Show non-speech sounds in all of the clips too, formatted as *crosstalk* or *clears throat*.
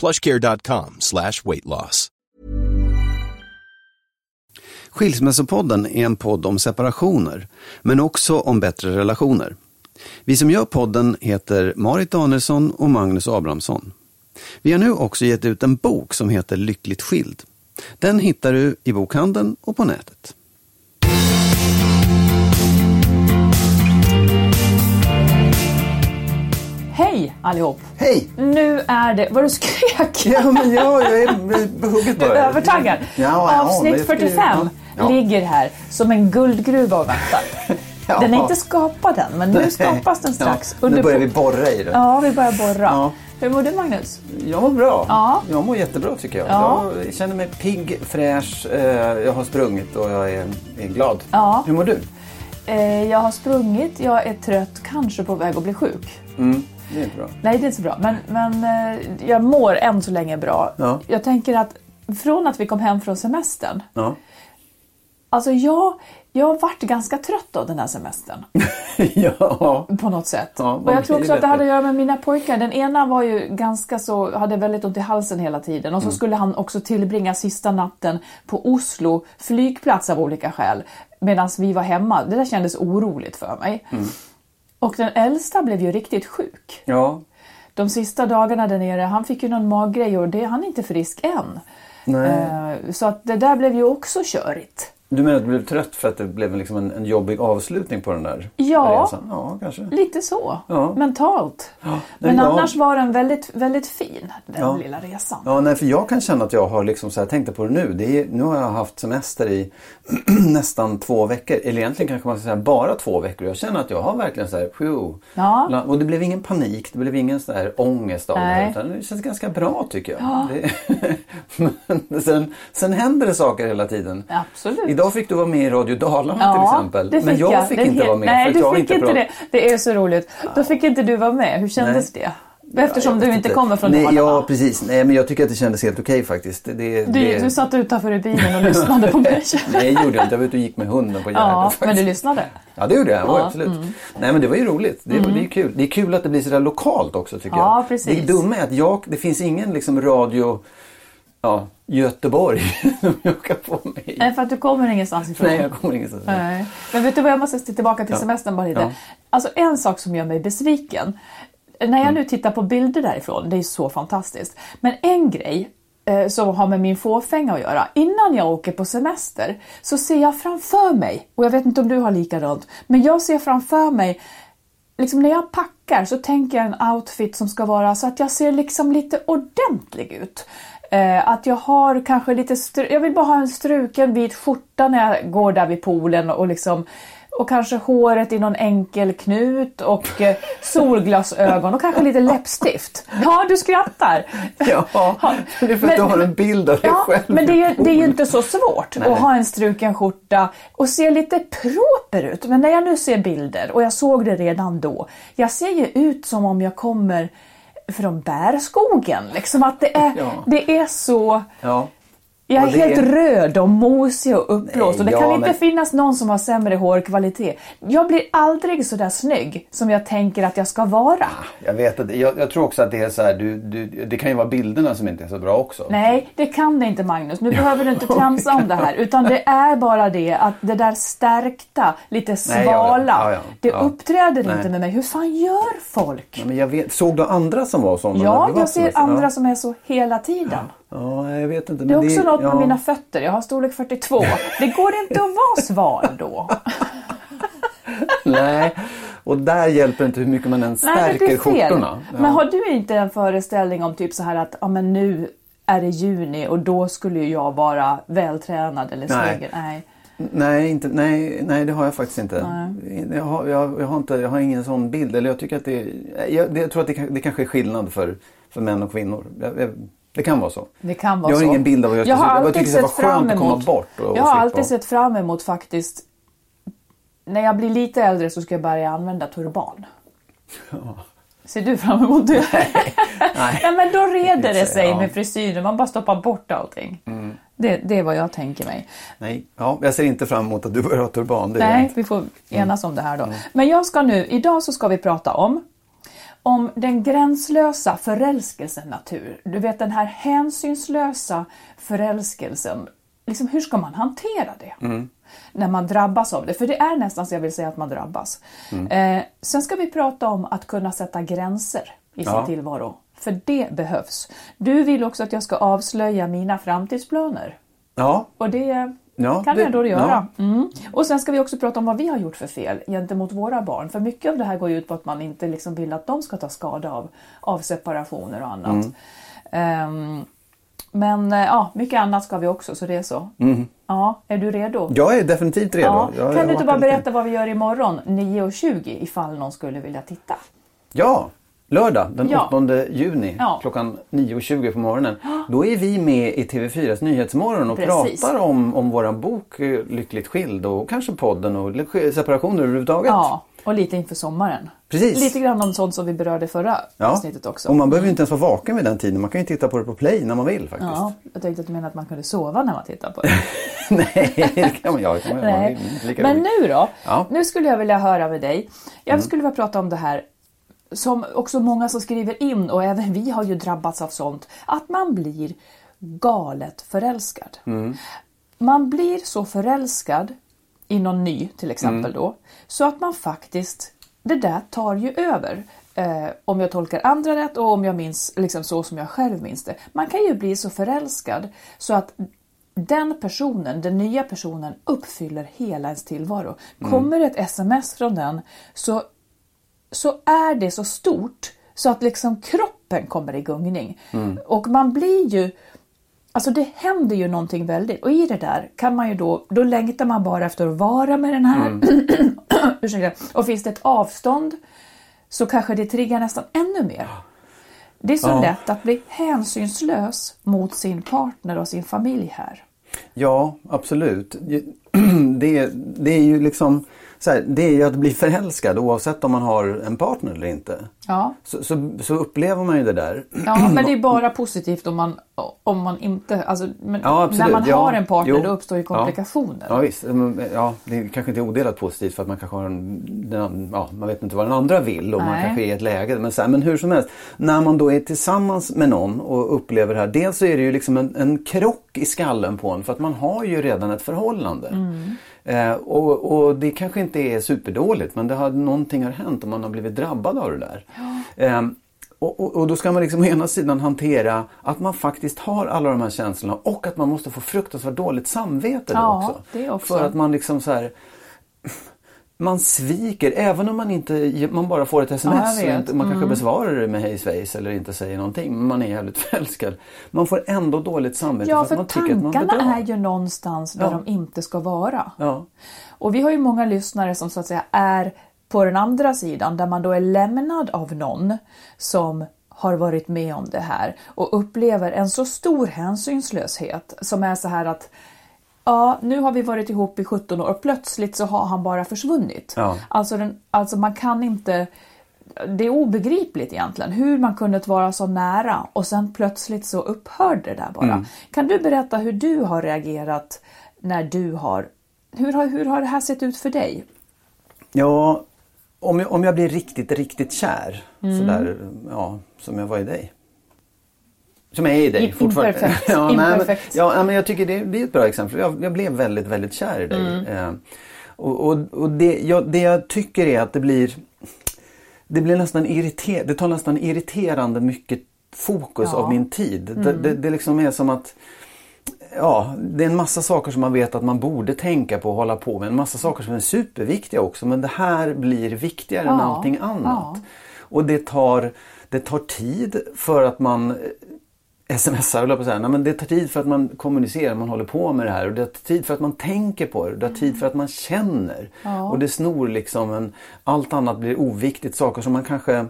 plushcare.com slash weight loss. Skilsmässopodden är en podd om separationer, men också om bättre relationer. Vi som gör podden heter Marit Danielsson och Magnus Abrahamsson. Vi har nu också gett ut en bok som heter Lyckligt skild. Den hittar du i bokhandeln och på nätet. Allihop! Hej! Nu är det... Vad du skrek? Ja, men ja, jag är hugget Du bara. är övertaggad. Ja, ja, Avsnitt jag tycker- 45 ja. ligger här som en guldgruva och väntar. Den är inte skapad än, men nu skapas den strax. Ja, nu Under börjar vi borra i det. Ja, vi börjar borra. Hur mår du Magnus? Jag mår bra. Ja. Jag mår jättebra tycker jag. Ja. Jag känner mig pigg, fräsch, eh, jag har sprungit och jag är, är glad. Ja. Hur mår du? Eh, jag har sprungit, jag är trött, kanske på väg att bli sjuk. Mm, det är inte bra. Nej, det är inte så bra. Men, men eh, jag mår än så länge bra. Ja. Jag tänker att från att vi kom hem från semestern. Ja. Alltså jag, jag har varit ganska trött av den här semestern. *laughs* ja. På något sätt. Ja, och jag tror också att det hade att göra med mina pojkar. Den ena var ju ganska så, hade väldigt ont i halsen hela tiden. Och så Mm. skulle han också tillbringa sista natten på Oslo flygplats av olika skäl. Medan vi var hemma. Det där kändes oroligt för mig. Mm. Och den äldsta blev ju riktigt sjuk. Ja. De sista dagarna där nere, han fick ju någon maggrej och det, han är inte frisk än. Nej. Eh, Så att det där blev ju också körigt. Du menar att du blev trött för att det blev liksom en, en jobbig avslutning på den där Ja. resan? Ja, kanske. Lite så, Ja. mentalt. nej, Men jag- annars var den väldigt, väldigt fin, den Ja. lilla resan. Ja, nej, för jag kan känna att jag har liksom så här, tänkte på det nu. Det är, nu har jag haft semester i *clears throat* nästan två veckor. Eller egentligen kanske man ska säga bara två veckor. Jag känner att jag har verkligen så här, phew. Ja. Och det blev ingen panik, det blev ingen så här ångest av det här. Utan det känns ganska bra tycker jag. Det, *laughs* men sen, sen händer det saker hela tiden. Absolut. Idag fick du vara med i Radio Dalarna till exempel. det men jag fick Det är inte vara med. Nej, för du jag fick inte det. Det är så roligt. Då fick inte du vara med. Hur kändes det? Eftersom jag du inte kommer från Nej, Dalarna. Ja, precis. Nej, men jag tycker att det kändes helt okej faktiskt. Det, det, Du, du satt utanför i bilen och lyssnade på mig. *laughs* Nej, det gjorde jag inte. Jag var ute och gick med hunden på Gärdet. Ja, faktiskt. men du lyssnade. Ja, det gjorde jag. Ja, Ja, absolut. mm. Nej, men det var ju roligt. Det, det är kul. Det är kul att det blir sådär lokalt också tycker Ja, jag. precis. Det dumma är att jag, det finns ingen liksom radio ja, Göteborg *laughs* som jag med i. Nej, för att du kommer ingenstans ifrån. Nej, jag kommer ingenstans. Nej. Men vet du vad, jag måste tillbaka till Ja. semestern bara lite. Ja. Alltså en sak som gör mig besviken. När Mm. jag nu tittar på bilder därifrån, det är så fantastiskt. Men en grej eh, som har med min fåfänga att göra. Innan jag åker på semester så ser jag framför mig, och jag vet inte om du har likadant, men jag ser framför mig Liksom när jag packar så tänker jag en outfit som ska vara så att jag ser liksom lite ordentlig ut. Eh, att jag har kanske lite, jag vill bara ha en struken vit skjorta när jag går där vid poolen och liksom och kanske håret i någon enkel knut och eh, solglasögon och kanske lite läppstift. Ja, du skrattar. Ja, det är för att du har en bild av dig Ja, själv. men det är, ju- det är ju inte så svårt Nej. att ha en struken skjorta och se lite proper ut. Men när jag nu ser bilder, och jag såg det redan då, jag ser ju ut som om jag kommer från bärskogen. Liksom att det är, Ja. det är så... Ja. Jag är det helt röd och mosig och uppblåst och det Nej, kan ja, inte men- finnas någon som har sämre hårkvalitet. Jag blir aldrig så där snygg som jag tänker att jag ska vara. Jag vet inte. Jag, jag tror också att det är så här, du, du, det kan ju vara bilderna som inte är så bra också. Nej, det kan det inte Magnus. Nu behöver du inte *laughs* tramsa om det här. Utan det är bara det att det där stärkta, lite Nej, svala, vet. Ja, ja. det uppträder Nej. inte med mig. Hur fan gör folk? Men jag vet, såg du andra som var sådana? Ja, jag ser andra som är så hela tiden. Ja, jag vet inte. Det är också något ja. med mina fötter. Jag har storlek 42. Det går inte att vara sval då. *laughs* Nej, och där hjälper inte hur mycket man än Nej, stärker det fel. skjortorna. Ja. Men har du inte en föreställning om typ så här att ja, men nu är det juni och då skulle jag vara vältränad eller Nej. snygg? Nej. Nej, inte, nej, nej, det har jag faktiskt inte. Jag har, jag, jag, har inte. jag har ingen sån bild. Eller jag, tycker att det, jag, det, jag tror att det, det kanske är skillnad för, för män och kvinnor. Jag, det kan vara så. Det kan vara jag har så. ingen bild av hur jag ska jag har. Jag alltid var sett fram emot, bort. Och, Jag har alltid sett fram emot faktiskt när jag blir lite äldre så ska jag börja använda turban. Ser du fram emot det? Nej. ja, men då reder det sig Ja. Mm. med frisyren. Man bara stoppar bort allting. Det, det är vad jag tänker mig. Nej, ja, jag ser inte fram emot att du börjar ha turban. Jag Nej, vi får enas om det här då. Mm. Men jag ska nu, idag så ska vi prata om om den gränslösa förälskelsen natur. Du vet den här hänsynslösa förälskelsen. Liksom, hur ska man hantera det? Mm. När man drabbas av det. För det är nästan så jag vill säga att man drabbas. Mm. Eh, sen ska vi prata om att kunna sätta gränser i sin Ja. tillvaro. För det behövs. Du vill också att jag ska avslöja mina framtidsplaner. Ja, Och det Ja, kan det- jag då göra. Mm. Och sen ska vi också prata om vad vi har gjort för fel gentemot våra barn. För mycket av det här går ju ut på att man inte liksom vill att de ska ta skada av, av separationer och annat. Mm. Ehm, men eh, ja, mycket annat ska vi också, så det är så. Ja, är du redo? Mm. jag är definitivt redo. Ja. Jag- jag Kan du har inte bara berätta vad vi gör imorgon 9.20 ifall någon skulle vilja titta? Ja, lördag den Ja. 8 juni Ja. klockan 9.20 på morgonen. Då är vi med i TV4s Nyhetsmorgon och Precis. pratar om, om våran bok eh, Lyckligt skild och kanske podden och separationer överhuvudtaget. Ja, och lite inför sommaren. Precis. Lite grann om sånt som vi berörde förra Ja. avsnittet också. Och man behöver ju inte ens vara vaken vid den tiden. Man kan ju titta på det på play när man vill faktiskt. Ja, jag tänkte att du menade att man kunde sova när man tittar på det. *laughs* Nej, det kan man, ja, det kan man, Nej. Men roligt. nu då? Ja. Mm. Nu skulle jag vilja höra med dig. Jag skulle vilja prata om det här som också många som skriver in och även vi har ju drabbats av sånt. Att man blir galet förälskad. Mm. Man blir så förälskad i någon ny till exempel Mm. då. Så att man faktiskt, det där tar ju över. Eh, om jag tolkar andra rätt och om jag minns liksom så som jag själv minns det. Man kan ju bli så förälskad så att den personen, den nya personen uppfyller hela ens tillvaro. Kommer ett sms från den så, så är det så stort så att liksom kroppen kommer i gungning. Och man blir ju Alltså det händer ju någonting väldigt och i det där kan man ju då, då längtar man bara efter att vara med den här. *clears throat* Ursäkta. Och finns det ett avstånd så kanske det triggar nästan ännu mer. Det är så Ja. lätt att bli hänsynslös mot sin partner och sin familj här. Ja, absolut. *clears throat* Det, det är ju liksom så här, det är ju att bli förälskad oavsett om man har en partner eller inte. Ja, Så, så, så upplever man ju det där. ja men det är bara positivt om man, om man inte, alltså, men Ja, när man Ja, har en partner jo. då uppstår ju komplikationer. Ja visst, ja, det kanske inte är odelat positivt för att man kanske har en, den, ja, man vet inte vad den andra vill och man Nej. kanske är i ett läge. Men, så här, men hur som helst, när man då är tillsammans med någon och upplever det här. Dels så är det ju liksom en, en krock i skallen på en för att man har ju redan ett förhållande. Mm. Eh, och, och det kanske inte är superdåligt men det har, någonting har hänt och man har blivit drabbad av det där. Eh, och, och, och då ska man liksom å ena sidan hantera att man faktiskt har alla de här känslorna och att man måste få fruktansvärt dåligt samvete då Ja, också. det också. För att man liksom så här man sviker även om man inte man bara får ett Ja, sms vet. inte, man kanske Mm. besvarar det med hej svejs eller inte säger någonting men man är jävligt *laughs* förälskad. Man får ändå dåligt samvete Ja, för för att man tycker att man tankarna är ju någonstans där Ja. de inte ska vara. Ja. Och vi har ju många lyssnare som så att säga är på den andra sidan där man då är lämnad av någon som har varit med om det här och upplever en så stor hänsynslöshet som är så här att Ja, nu har vi varit ihop i 17 år och plötsligt så har han bara försvunnit. Ja. Alltså, den, alltså man kan inte det är obegripligt egentligen hur man kunde vara så nära och sen plötsligt så upphörde det där bara. Mm. Kan du berätta hur du har reagerat när du har... Hur har, hur har det här sett ut för dig? Ja, om jag, om jag blir riktigt, riktigt kär. Mm. Sådär, ja, som jag var i dig. Som är i dig fortfarande. *laughs* ja, nej, men, ja, men jag tycker det, det är ett bra exempel. Jag, jag blev väldigt, väldigt kär i dig. Mm. Eh, och och, och det, jag, det jag tycker är att det blir det blir nästan irriter, det tar nästan irriterande mycket fokus Ja. Mm. av min tid. Det, det, det liksom är som att Ja, det är en massa saker som man vet att man borde tänka på och hålla på med. En massa saker som är superviktiga också men det här blir viktigare än Ja, allting annat. ja. Och det tar, det tar tid för att man smsar, höll jag på att säga. Men det tar tid för att man kommunicerar, man håller på med det här. Och det tar tid för att man tänker på det. Det tar tid för att man känner. Ja. Och det snor liksom en, allt annat blir oviktigt. Saker som man kanske eh,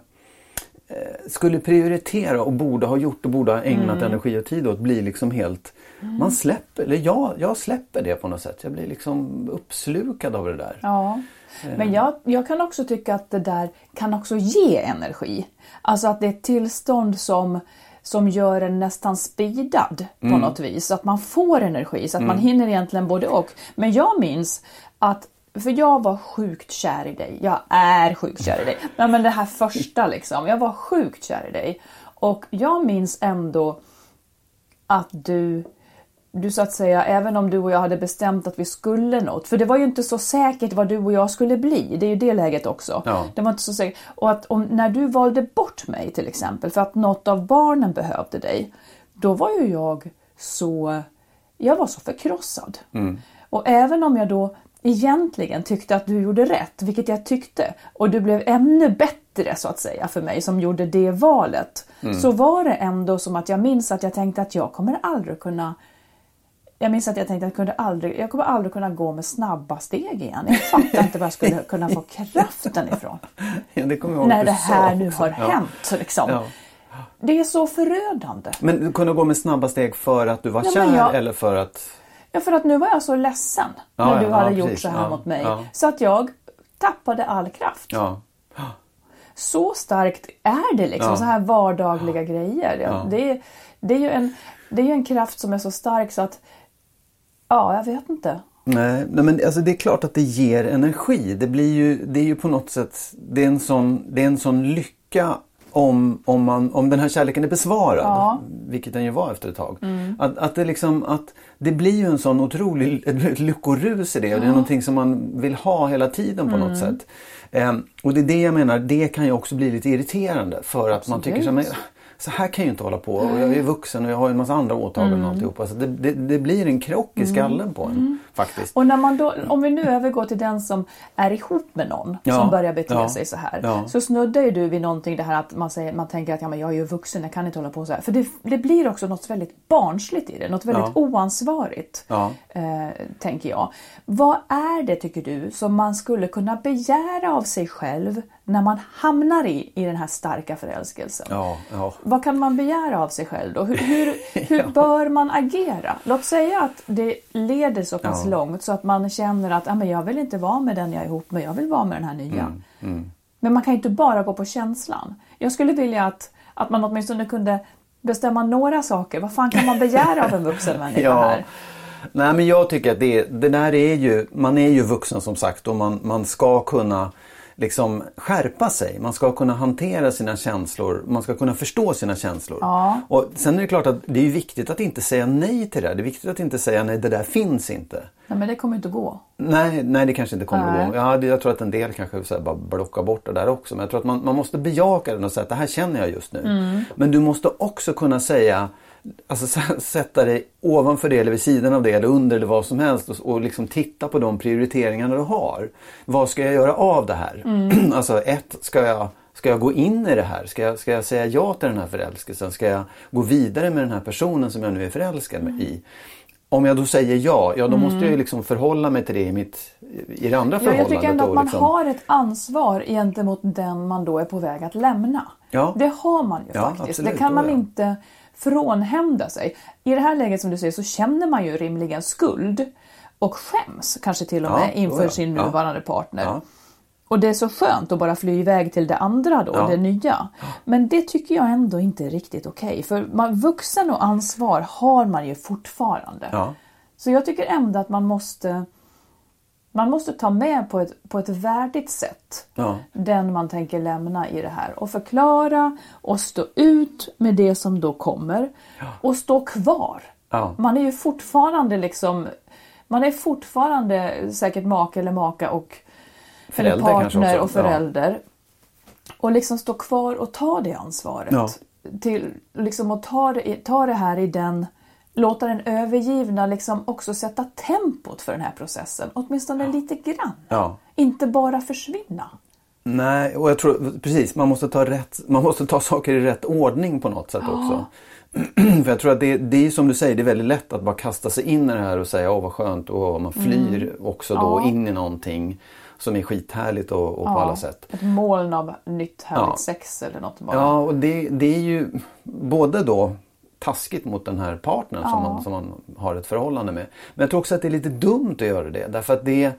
skulle prioritera och borde ha gjort och borde ha ägnat Mm. energi och tid åt blir liksom helt... Man släpper, eller jag, jag släpper det på något sätt. Jag blir liksom uppslukad av det där. Ja. Men jag, jag kan också tycka att det där kan också ge energi. Alltså att det är ett tillstånd som, som gör en nästan speedad på något vis. Så att man får energi, så att man hinner egentligen både och. Men jag minns att för jag var sjukt kär i dig. Jag är sjukt kär i dig. Nej, men det här första liksom. Jag var sjukt kär i dig. Och jag minns ändå att du, du så att säga, även om du och jag hade bestämt att vi skulle något, för det var ju inte så säkert vad du och jag skulle bli, det är ju det läget också. Ja. Det var inte så säkert. Och att om, när du valde bort mig till exempel, för att något av barnen behövde dig, då var ju jag så, jag var så förkrossad. Och även om jag då egentligen tyckte att du gjorde rätt, vilket jag tyckte, och du blev ännu bättre så att säga för mig som gjorde det valet, så var det ändå som att jag minns att jag tänkte att jag kommer aldrig kunna jag minns att jag tänkte att jag, kunde aldrig, jag kommer aldrig kunna gå med snabba steg igen. Jag fattar inte var jag skulle kunna få kraften ifrån. *laughs* Ja, det jag ihåg När det här nu har Ja. hänt. Liksom. Ja. Det är så förödande. Men du kunde gå med snabba steg för att du var Ja, kär jag- eller för att... Ja, för att nu var jag så ledsen när du hade gjort så här mot mig. Så att jag tappade all kraft. Så starkt är det liksom. Så här vardagliga grejer. Det, det, är ju en, det är ju en kraft som är så stark så att Ja, jag vet inte. Nej, nej men alltså det är klart att det ger energi. Det blir ju, det är ju på något sätt, det är en sån, det är en sån lycka om, om, man, om den här kärleken är besvarad. Ja. Vilket den ju var efter ett tag. Att, att, det liksom, att det blir ju en sån otrolig ett lyckorus i det. Och det är någonting som man vill ha hela tiden på något sätt. Ehm, och det är det jag menar, det kan ju också bli lite irriterande. För att man tycker så här, så här kan jag ju inte hålla på. Och jag är vuxen och jag har en massa andra åtaganden och alltihopa. Så det, det, det blir en krock i skallen på en faktiskt. Och när man då, om vi nu övergår till den som är ihop med någon Ja, som börjar bete ja, sig så här. ja. Så snuddar ju du vid någonting det här att man, säger, man tänker att ja, men jag är ju vuxen, jag kan inte hålla på så här. För det, det blir också något väldigt barnsligt i det, något väldigt oansvarigt. Eh, tänker jag. Vad är det tycker du som man skulle kunna begära av sig själv när man hamnar i, i den här starka förälskelsen? Ja, ja. Vad kan man begära av sig själv då? Hur, hur, *laughs* hur bör man agera? Låt säga att det leder så pass Ja. långt så att man känner att ah, men jag vill inte vara med den jag är ihop med, jag vill vara med den här nya. Mm, Men man kan ju inte bara gå på känslan. Jag skulle vilja att, att man åtminstone kunde bestämma några saker. Vad fan kan man begära av en vuxen *laughs* människa Ja. här? Nej men jag tycker att det, det där är ju, man är ju vuxen som sagt och man, man ska kunna liksom skärpa sig. Man ska kunna hantera sina känslor. Man ska kunna förstå sina känslor. Ja. Och sen är det klart att det är viktigt att inte säga nej till det. Det är viktigt att inte säga nej, det där finns inte. Nej, men det kommer inte att gå. Nej, nej det kanske inte kommer Nej. att gå. Ja, jag tror att en del kanske så bara blockar bort det där också. Men jag tror att man, man måste bejaka den och säga att det här känner jag just nu. Mm. Men du måste också kunna säga Alltså *laughs* sätta dig ovanför det eller vid sidan av det eller under eller vad som helst och, och liksom titta på de prioriteringarna du har. Vad ska jag göra av det här? Mm. *clears throat* alltså ett, ska jag, ska jag gå in i det här? Ska jag, ska jag säga ja till den här förälskelsen? Ska jag gå vidare med den här personen som jag nu är förälskad med, i? Om jag då säger ja, ja då måste jag ju liksom förhålla mig till det i, mitt, i det andra Mm. Ja, jag förhållandet. tycker ändå då, att man liksom. har ett ansvar gentemot den man då är på väg att lämna. Ja. Det har man ju Ja, faktiskt. absolut, det kan man inte frånhända sig. I det här läget som du säger så känner man ju rimligen skuld och skäms kanske till och Ja, med då inför ja. sin Ja. nuvarande partner. Ja. Och det är så skönt att bara fly iväg till det andra då, Ja. det nya. Men det tycker jag ändå inte är riktigt okej. För man, vuxen och ansvar har man ju fortfarande. Ja. Så jag tycker ändå att man måste man måste ta med på ett, på ett värdigt sätt Ja. den man tänker lämna i det här och förklara och stå ut med det som då kommer och stå kvar. Ja. Man är ju fortfarande liksom man är fortfarande säkert make eller maka och Förälder eller partner och förälder. Och liksom stå kvar och ta det ansvaret. Ja. Till, liksom att ta det, ta det här i den Låta den övergivna liksom också sätta tempot för den här processen. Åtminstone lite grann. Ja. Inte bara försvinna. Nej, och jag tror precis, man måste ta, rätt, man måste ta saker i rätt ordning på något sätt också. *clears throat* För jag tror att det, det är som du säger, det är väldigt lätt att bara kasta sig in i det här och säga åh vad skönt och man flyr också då Mm. Ja. in i någonting som är skithärligt och, och på Ja, alla sätt. Ett moln av nytt härligt Ja. sex eller något bara. Ja, och det, det är ju både då taskigt mot den här partnern som, man, som man har ett förhållande med. Men jag tror också att det är lite dumt att göra det. Därför att det,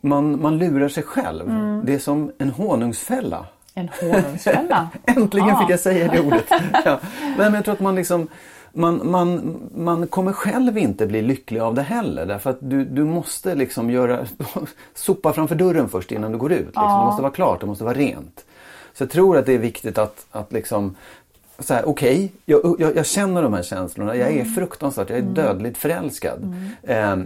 man, man lurar sig själv. Mm. Det är som en honungsfälla. En honungsfälla. *laughs* Äntligen Ja. fick jag säga det ordet. *laughs* ja. Men jag tror att man liksom man, man, man kommer själv inte bli lycklig av det heller. Därför att du, du måste liksom göra, *laughs* sopa framför dörren först innan du går ut. Liksom. Det måste vara klart, det måste vara rent. Så jag tror att det är viktigt att, att liksom så här, okej, jag, jag, jag känner de här känslorna. Jag är fruktansvärt, jag är dödligt förälskad. Eh,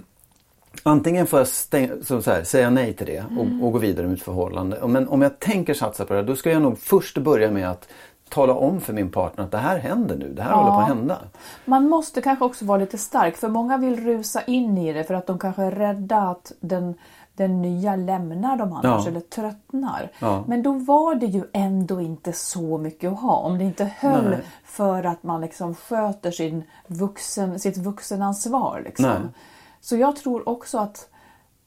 Antingen får jag stäng, så, så här, säga nej till det och, och gå vidare med ett förhållande. Men om jag tänker satsa på det, då ska jag nog först börja med att tala om för min partner att det här händer nu. Det här håller på att hända. Man måste kanske också vara lite stark för många vill rusa in i det för att de kanske är rädda att den, den nya lämnar dem annars Ja. eller tröttnar. Ja. Men då var det ju ändå inte så mycket att ha om det inte höll Nej. för att man liksom sköter sin vuxen, sitt vuxenansvar. Liksom. Nej. Så jag tror också att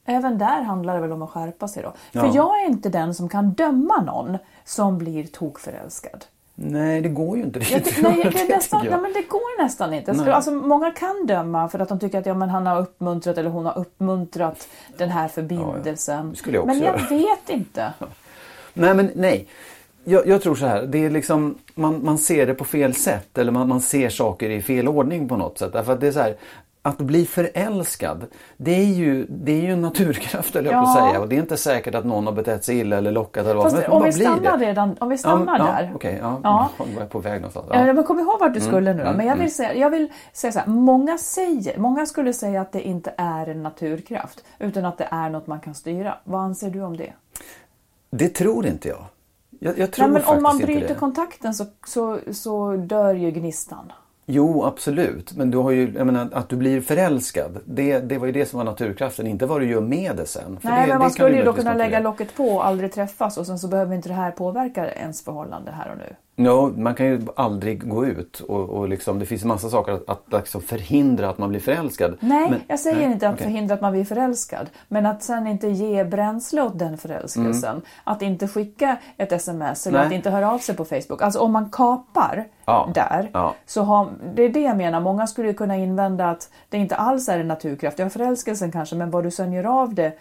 Även där handlar det väl om att skärpa sig då. Ja. För jag är inte den som kan döma någon som blir tokförälskad. Nej, det går ju inte Jag, riktigt. *laughs* nej, det, är tycker nästan, jag. nej, men det går nästan inte. Nej. Så, alltså, många kan döma för att de tycker att ja, men han har uppmuntrat eller hon har uppmuntrat den här förbindelsen. Det skulle jag också men jag göra. vet inte. *laughs* Nej, men nej. Jag, jag tror så här, det är liksom, man, man ser det på fel sätt eller man, man ser saker i fel ordning på något sätt. Därför att det är så här, att bli förälskad, det är ju, det är ju en naturkraft jag att Ja. säga. Och det är inte säkert att någon har betett sig illa eller lockat eller vad. Men om vi stannar det? redan, om vi stannar ja, där. Ja, Okej, ja. Ja. *laughs* Var jag på väg någonstans? Ja. Ja. Men kom ihåg vart du skulle nu då. mm, Men jag vill, säga, jag vill säga så här, många, säger, många skulle säga att det inte är en naturkraft utan att det är något man kan styra. Vad anser du om det? Det tror inte jag. Jag, jag tror Nej, men om man bryter kontakten så, så, så dör ju gnistan. Jo, absolut. Men du har ju, jag menar, att du blir förälskad. Det, det var ju det som var naturkraften, inte vad du gör med det sen. För Nej, det, men man skulle ju då kunna lägga locket på och aldrig träffas och sen så behöver inte det här påverka ens förhållande här och nu. Ja, man kan ju aldrig gå ut och, och liksom, det finns en massa saker att, att liksom förhindra att man blir förälskad. Nej, Men- jag säger nej, inte att okej. förhindra att man blir förälskad. Men att sen inte ge bränsle åt den förälskelsen. Att inte skicka ett sms eller Nej. att inte höra av sig på Facebook. Alltså om man kapar Ja, där. ja. Så har, det är det jag menar. Många skulle kunna invända att det inte alls är en naturkraft. Ja, förälskelsen kanske, men vad du sen gör av det.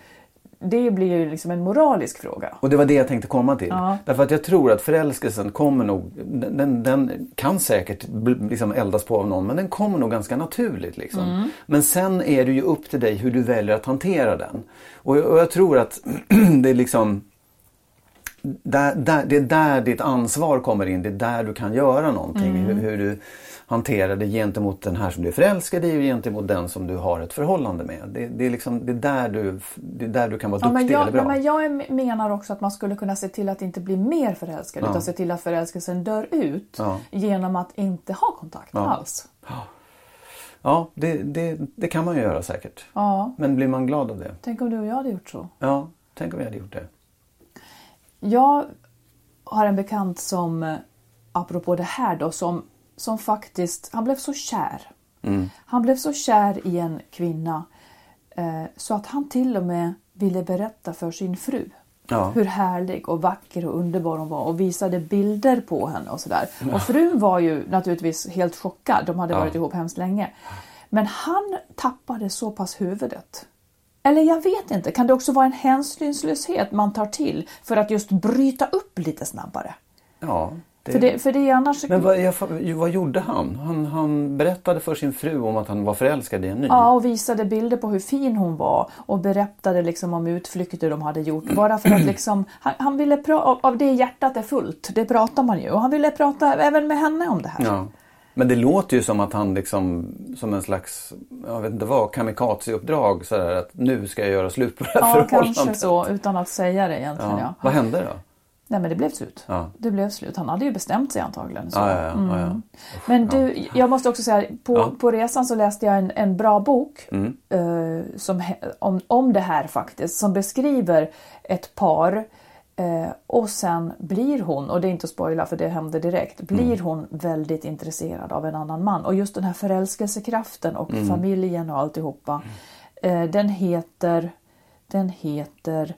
Det blir ju liksom en moralisk fråga. Och det var det jag tänkte komma till. Ja. Därför att jag tror att förälskelsen kommer nog, den, den, kan säkert liksom eldas på av någon men den kommer nog ganska naturligt. Liksom. Mm. Men sen är det ju upp till dig hur du väljer att hantera den. Och, jag- och jag tror att *clears throat* det är liksom där, där, det är där ditt ansvar kommer in. Det är där du kan göra någonting. Mm. Hur, hur du hanterar det gentemot den här som du är förälskad i och gentemot den som du har ett förhållande med. Det, det, är, liksom, det, är, där du, det är där du kan vara Ja, duktig men jag, eller bra. men jag menar också att man skulle kunna se till att inte bli mer förälskad Ja. utan se till att förälskelsen dör ut Ja. genom att inte ha kontakt alls. Ja, det, det, det kan man ju göra säkert. Ja, Men blir man glad av det? tänk om du och jag hade gjort så. Ja, tänk om jag hade gjort det. Jag har en bekant som, eh, apropå det här då, som, som faktiskt, han blev så kär. Mm. Han blev så kär i en kvinna eh, så att han till och med ville berätta för sin fru Ja. hur härlig och vacker och underbar hon var och visade bilder på henne och sådär. Och frun var ju naturligtvis helt chockad, de hade Ja. varit ihop hemskt länge. Men han tappade så pass huvudet Eller jag vet inte, kan det också vara en hänsynslöshet man tar till för att just bryta upp lite snabbare? Ja, det... För, det, för det annars... Men vad, jag, vad gjorde han? han? Han berättade för sin fru om att han var förälskad i en ny. Ja, och visade bilder på hur fin hon var och berättade liksom om utflykter de hade gjort. Bara för att *clears throat* liksom, han, han ville prata, av det hjärtat är fullt, det pratar man ju. Och han ville prata även med henne om det här. Ja. Men det låter ju som att han liksom, som en slags, jag vet inte vad, kamikaze-uppdrag sådär att nu ska jag göra slut på det här Ja, förhållandet. kanske så, utan att säga det egentligen. Ja. Ja. Vad hände då? Nej men det blev slut. Ja. Det blev slut. Han hade ju bestämt sig antagligen. Så. Ja, ja, ja. Men du, jag måste också säga, på, på resan så läste jag en, en bra bok Mm. eh, som, om, om det här faktiskt, som beskriver ett par eh, och sen blir hon, och det är inte att spoila för det hände direkt, Mm. blir hon väldigt intresserad av en annan man. Och just den här förälskelsekraften och Mm. familjen och alltihopa. Eh, den heter, den heter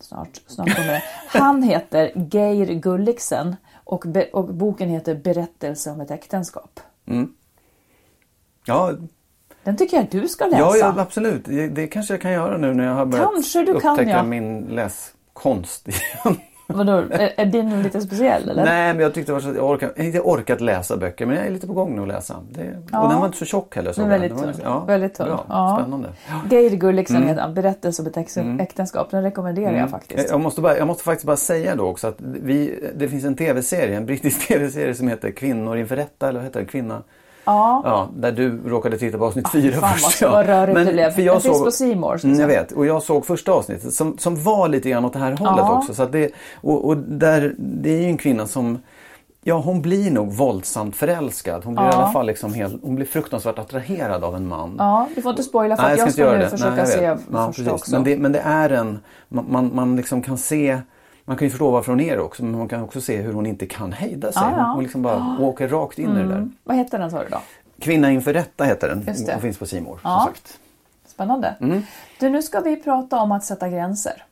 Snart, snart kommer det. Han heter Geir Gulliksen och, be, och boken heter Berättelse om ett äktenskap. Ja, Den tycker jag du ska läsa. ja, ja, absolut. Det, kanske jag kan göra nu när jag har börjat Kanske du kan, upptäcka ja. min läskonst igen. Vadå, är, är din lite speciell eller? Nej, men jag tyckte det var så, jag orkar, inte orkat läsa böcker, men jag är lite på gång nu att läsa. Det, Ja. Och den var inte så tjock heller. Den jag. Den väldigt tunn. Ja, väldigt tunn. Bra, Ja. Spännande. Geir Gulliksen Mm. heter. Berättelse om ett äx- äktenskap. Den rekommenderar jag faktiskt. Jag måste, bara, jag måste faktiskt bara säga då också att vi, det finns en tv-serie, en brittisk *laughs* tv-serie som heter Kvinnor inför rätta, eller vad heter det? Kvinna? Ja. Ja, där du råkade titta på avsnitt fyra Fan först. vad, vad rörigt Men det blev. för jag finns såg- på C More. Mm, jag vet, och jag såg första avsnittet som, som var lite grann åt det här hållet Ja. också. Så det, och, och där, det är ju en kvinna som Ja, hon blir nog våldsamt förälskad. Hon blir Ja. i alla fall liksom helt, hon blir fruktansvärt attraherad av en man. Ja, du får inte spoila för Nej, att jag ska, inte göra nu det. försöka Nej, jag se ja, första också. Men det, men det är en, man, man, man liksom kan se man kan ju förstå varför hon är det också, men man kan också se hur hon inte kan hejda sig. Ja, ja. Hon, liksom bara åker rakt in i det där. Mm. Vad heter den sa du då? Kvinna inför rätta heter den Just det. och finns på More, Ja. som sagt. Spännande. Mm. Du, nu ska vi prata om att sätta gränser.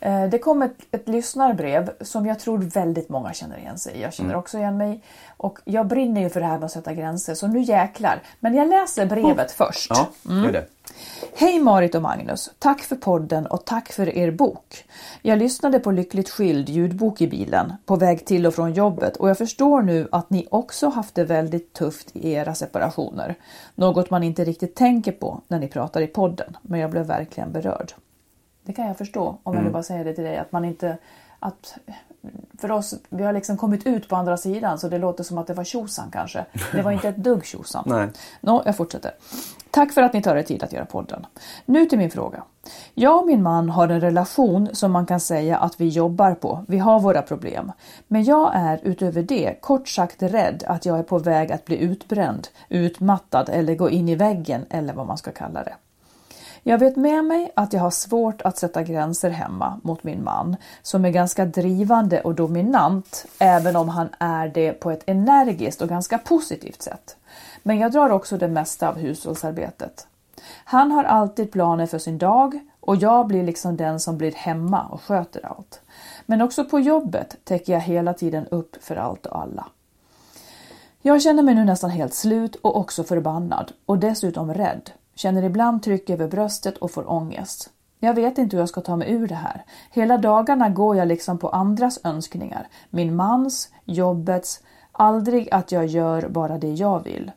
Eh, Det kom ett, ett lyssnarbrev som jag tror väldigt många känner igen sig i. Jag känner Mm. också igen mig. Och jag brinner ju för det här med att sätta gränser, så nu jäklar. Men jag läser brevet först. Ja, gör det. Hej Marit och Magnus! Tack för podden och tack för er bok. Jag lyssnade på Lyckligt skild ljudbok i bilen på väg till och från jobbet och jag förstår nu att ni också haft det väldigt tufft i era separationer. Något man inte riktigt tänker på när ni pratar i podden, men jag blev verkligen berörd. Det kan jag förstå om jag nu bara säger det till dig att man inte att för oss, vi har liksom kommit ut på andra sidan så det låter som att det var tjosan kanske. Det var inte ett dugg tjosan. *laughs* Nej. Nå, jag fortsätter. Tack för att ni tar er tid att göra podden. Nu till min fråga. Jag och min man har en relation som man kan säga att vi jobbar på. Vi har våra problem. Men jag är utöver det kort sagt rädd att jag är på väg att bli utbränd, utmattad eller gå in i väggen eller vad man ska kalla det. Jag vet med mig att jag har svårt att sätta gränser hemma mot min man som är ganska drivande och dominant även om han är det på ett energiskt och ganska positivt sätt. Men jag drar också det mesta av hushållsarbetet. Han har alltid planer för sin dag och jag blir liksom den som blir hemma och sköter allt. Men också på jobbet täcker jag hela tiden upp för allt och alla. Jag känner mig nu nästan helt slut och också förbannad och dessutom rädd. Känner ibland tryck över bröstet och får ångest. Jag vet inte hur jag ska ta mig ur det här. Hela dagarna går jag liksom på andras önskningar. Min mans, jobbets, aldrig att jag gör bara det jag vill.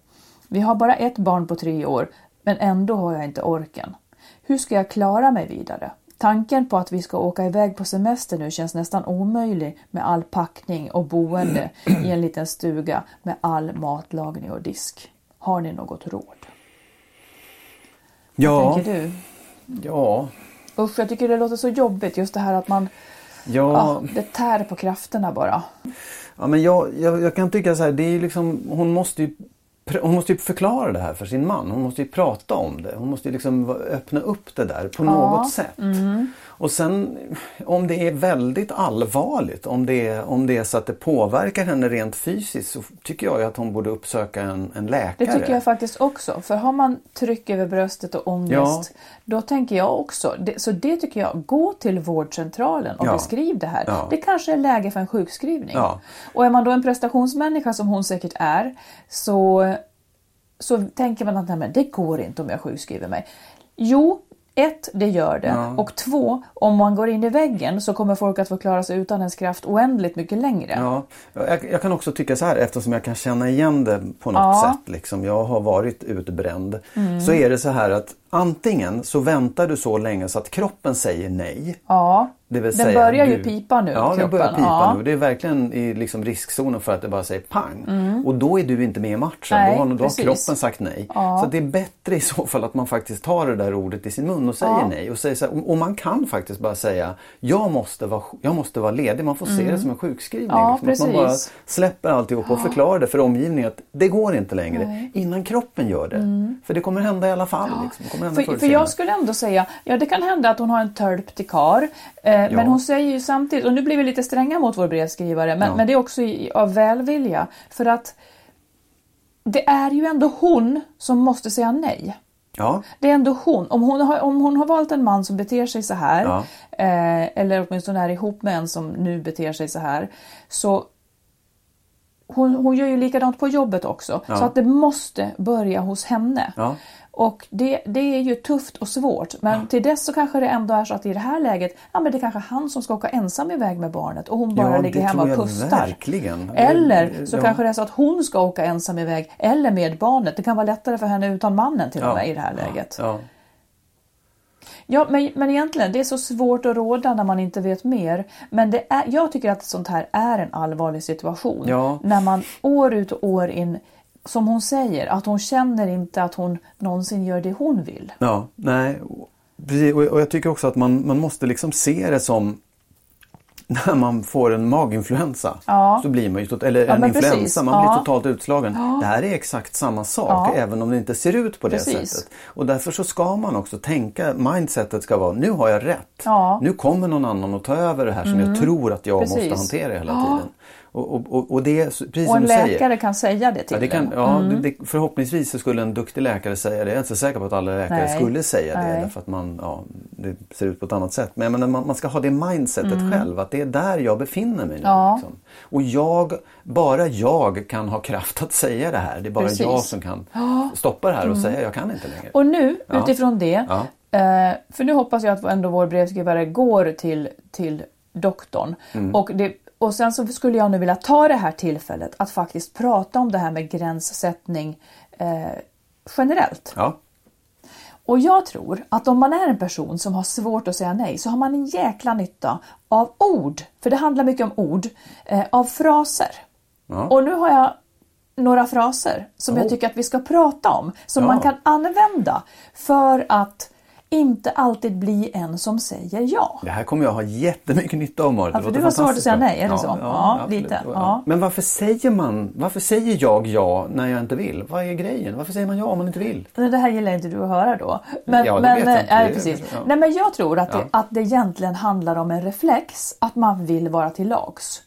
Vi har bara ett barn på tre år, men ändå har jag inte orken. Hur ska jag klara mig vidare? Tanken på att vi ska åka iväg på semester nu känns nästan omöjlig med all packning och boende i en liten stuga med all matlagning och disk. Har ni något råd? Ja, Vad tänker du? ja, Usch, jag tycker det låter så jobbigt just det här att man, ja. ja, det tär på krafterna bara. Ja, men jag, jag, jag kan tycka så här, det är liksom, hon måste ju hon måste ju förklara det här för sin man. Hon måste ju prata om det. Hon måste ju liksom öppna upp det där på något sätt. Och sen om det är väldigt allvarligt, om det är, om det är så att det påverkar henne rent fysiskt så tycker jag att hon borde uppsöka en, en läkare. Det tycker jag faktiskt också. För har man tryck över bröstet och ångest, då tänker jag också. Det, så det tycker jag, gå till vårdcentralen och Ja. beskriv det här. Ja. Det kanske är läge för en sjukskrivning. Ja. Och är man då en prestationsmänniska som hon säkert är, så, så tänker man att nej, men det går inte om jag sjukskriver mig. Jo, Ett, det gör det. Ja. Och två, om man går in i väggen så kommer folk att få klara sig utan ens kraft oändligt mycket längre. Ja, jag, jag kan också tycka så här eftersom jag kan känna igen det på något Ja. Mm. sätt. Liksom. Jag har varit utbränd. Så är det så här att antingen så väntar du så länge så att kroppen säger nej. Ja. Det vill Den säga, börjar ju du- pipa nu, Ja, den börjar pipa Ja. nu. Det är verkligen i liksom riskzonen för att det bara säger pang. Och då är du inte med i matchen. Mm. Nej, då har, då har kroppen sagt nej. Ja. Så det är bättre i så fall att man faktiskt tar det där ordet i sin mun och säger Ja. nej. Och, säger så här, och, man kan faktiskt bara säga jag måste vara, jag måste vara ledig. Man får se det som en sjukskrivning. Mm. Ja, liksom. Att man bara släpper alltihop och förklarar det för omgivningen att det går inte längre. Innan kroppen gör det. För det kommer hända i alla fall. Liksom. Det kommer hända Mm. För, för jag skulle ändå säga, ja det kan hända att hon har en tölp till kar, eh, men hon säger ju samtidigt, och nu blir vi lite stränga mot vår brevskrivare, men, Ja. men det är också i, av välvilja. För att det är ju ändå hon som måste säga nej. Ja, Det är ändå hon. Om hon har, om hon har valt en man som beter sig så här, Ja. eh, eller åtminstone är ihop med en som nu beter sig så här, så hon, hon gör ju likadant på jobbet också. Ja. Så att det måste börja hos henne. Ja. Och det, det är ju tufft och svårt. Men till dess så kanske det ändå är så att i det här läget, ja men det är kanske han som ska åka ensam iväg med barnet och hon bara Ja, ligger hemma och pustar. verkligen. Eller Det- så ja. kanske det är så att hon ska åka ensam iväg eller med barnet. Det kan vara lättare för henne utan mannen till och Ja. med i det här läget. Ja. Ja, men, men egentligen, det är så svårt att råda när man inte vet mer. Men det är, jag tycker att sånt här är en allvarlig situation. Ja. När man år ut och år in, som hon säger, att hon känner inte att hon någonsin gör det hon vill. Ja, nej. Precis, och jag tycker också att man, man måste liksom se det som när man får en maginfluensa. Ja. Så blir man ju, tot- eller Ja, en influensa, precis. man Ja. blir totalt utslagen. Det här är exakt samma sak även om det inte ser ut på det Precis. sättet. Och därför så ska man också tänka, mindsetet ska vara nu har jag rätt. Mm. Nu kommer någon annan att ta över det här som jag tror att jag måste Precis. hantera hela tiden. Och, och, och, och det precis Och en du säger. läkare kan säga det till Ja, det kan, ja, det, det, förhoppningsvis så skulle en duktig läkare säga det. Jag är inte så säker på att alla läkare Nej. skulle säga det. Nej. Därför att man, ja, det ser ut på ett annat sätt. Men menar, man, man ska ha det mindsetet själv. Att det är där jag befinner mig nu. Mm. Ja. Liksom. Och jag, bara jag kan ha kraft att säga det här. Det är bara Precis. Mm. jag som kan stoppa det här och säga jag kan inte längre. Och nu, Ja. utifrån det, Ja. eh, för nu hoppas jag att ändå vår brevskrivare går till, till doktorn. Mm. Och, det, och sen så skulle jag nu vilja ta det här tillfället att faktiskt prata om det här med gränssättning eh, generellt. Ja. Och jag tror att om man är en person som har svårt att säga nej så har man en jäkla nytta av ord. För det handlar mycket om ord. Eh, av fraser. Ja. Och nu har jag några fraser som jag Oh. tycker att vi ska prata om. Som Ja. man kan använda för att inte alltid bli en som säger ja. Det här kommer jag ha jättemycket nytta av Marit. Ja, för låter du har svårt att säga nej, är det så? Ja, lite. Ja. Men varför säger man, varför säger jag ja när jag inte vill? Vad är grejen? Varför säger man ja om man inte vill? Men det här gillar inte du att höra då. Men, Ja, det men, vet jag inte. Nej, precis. ja. Nej, men jag tror att, Ja. det, att det egentligen handlar om en reflex, att man vill vara till lags.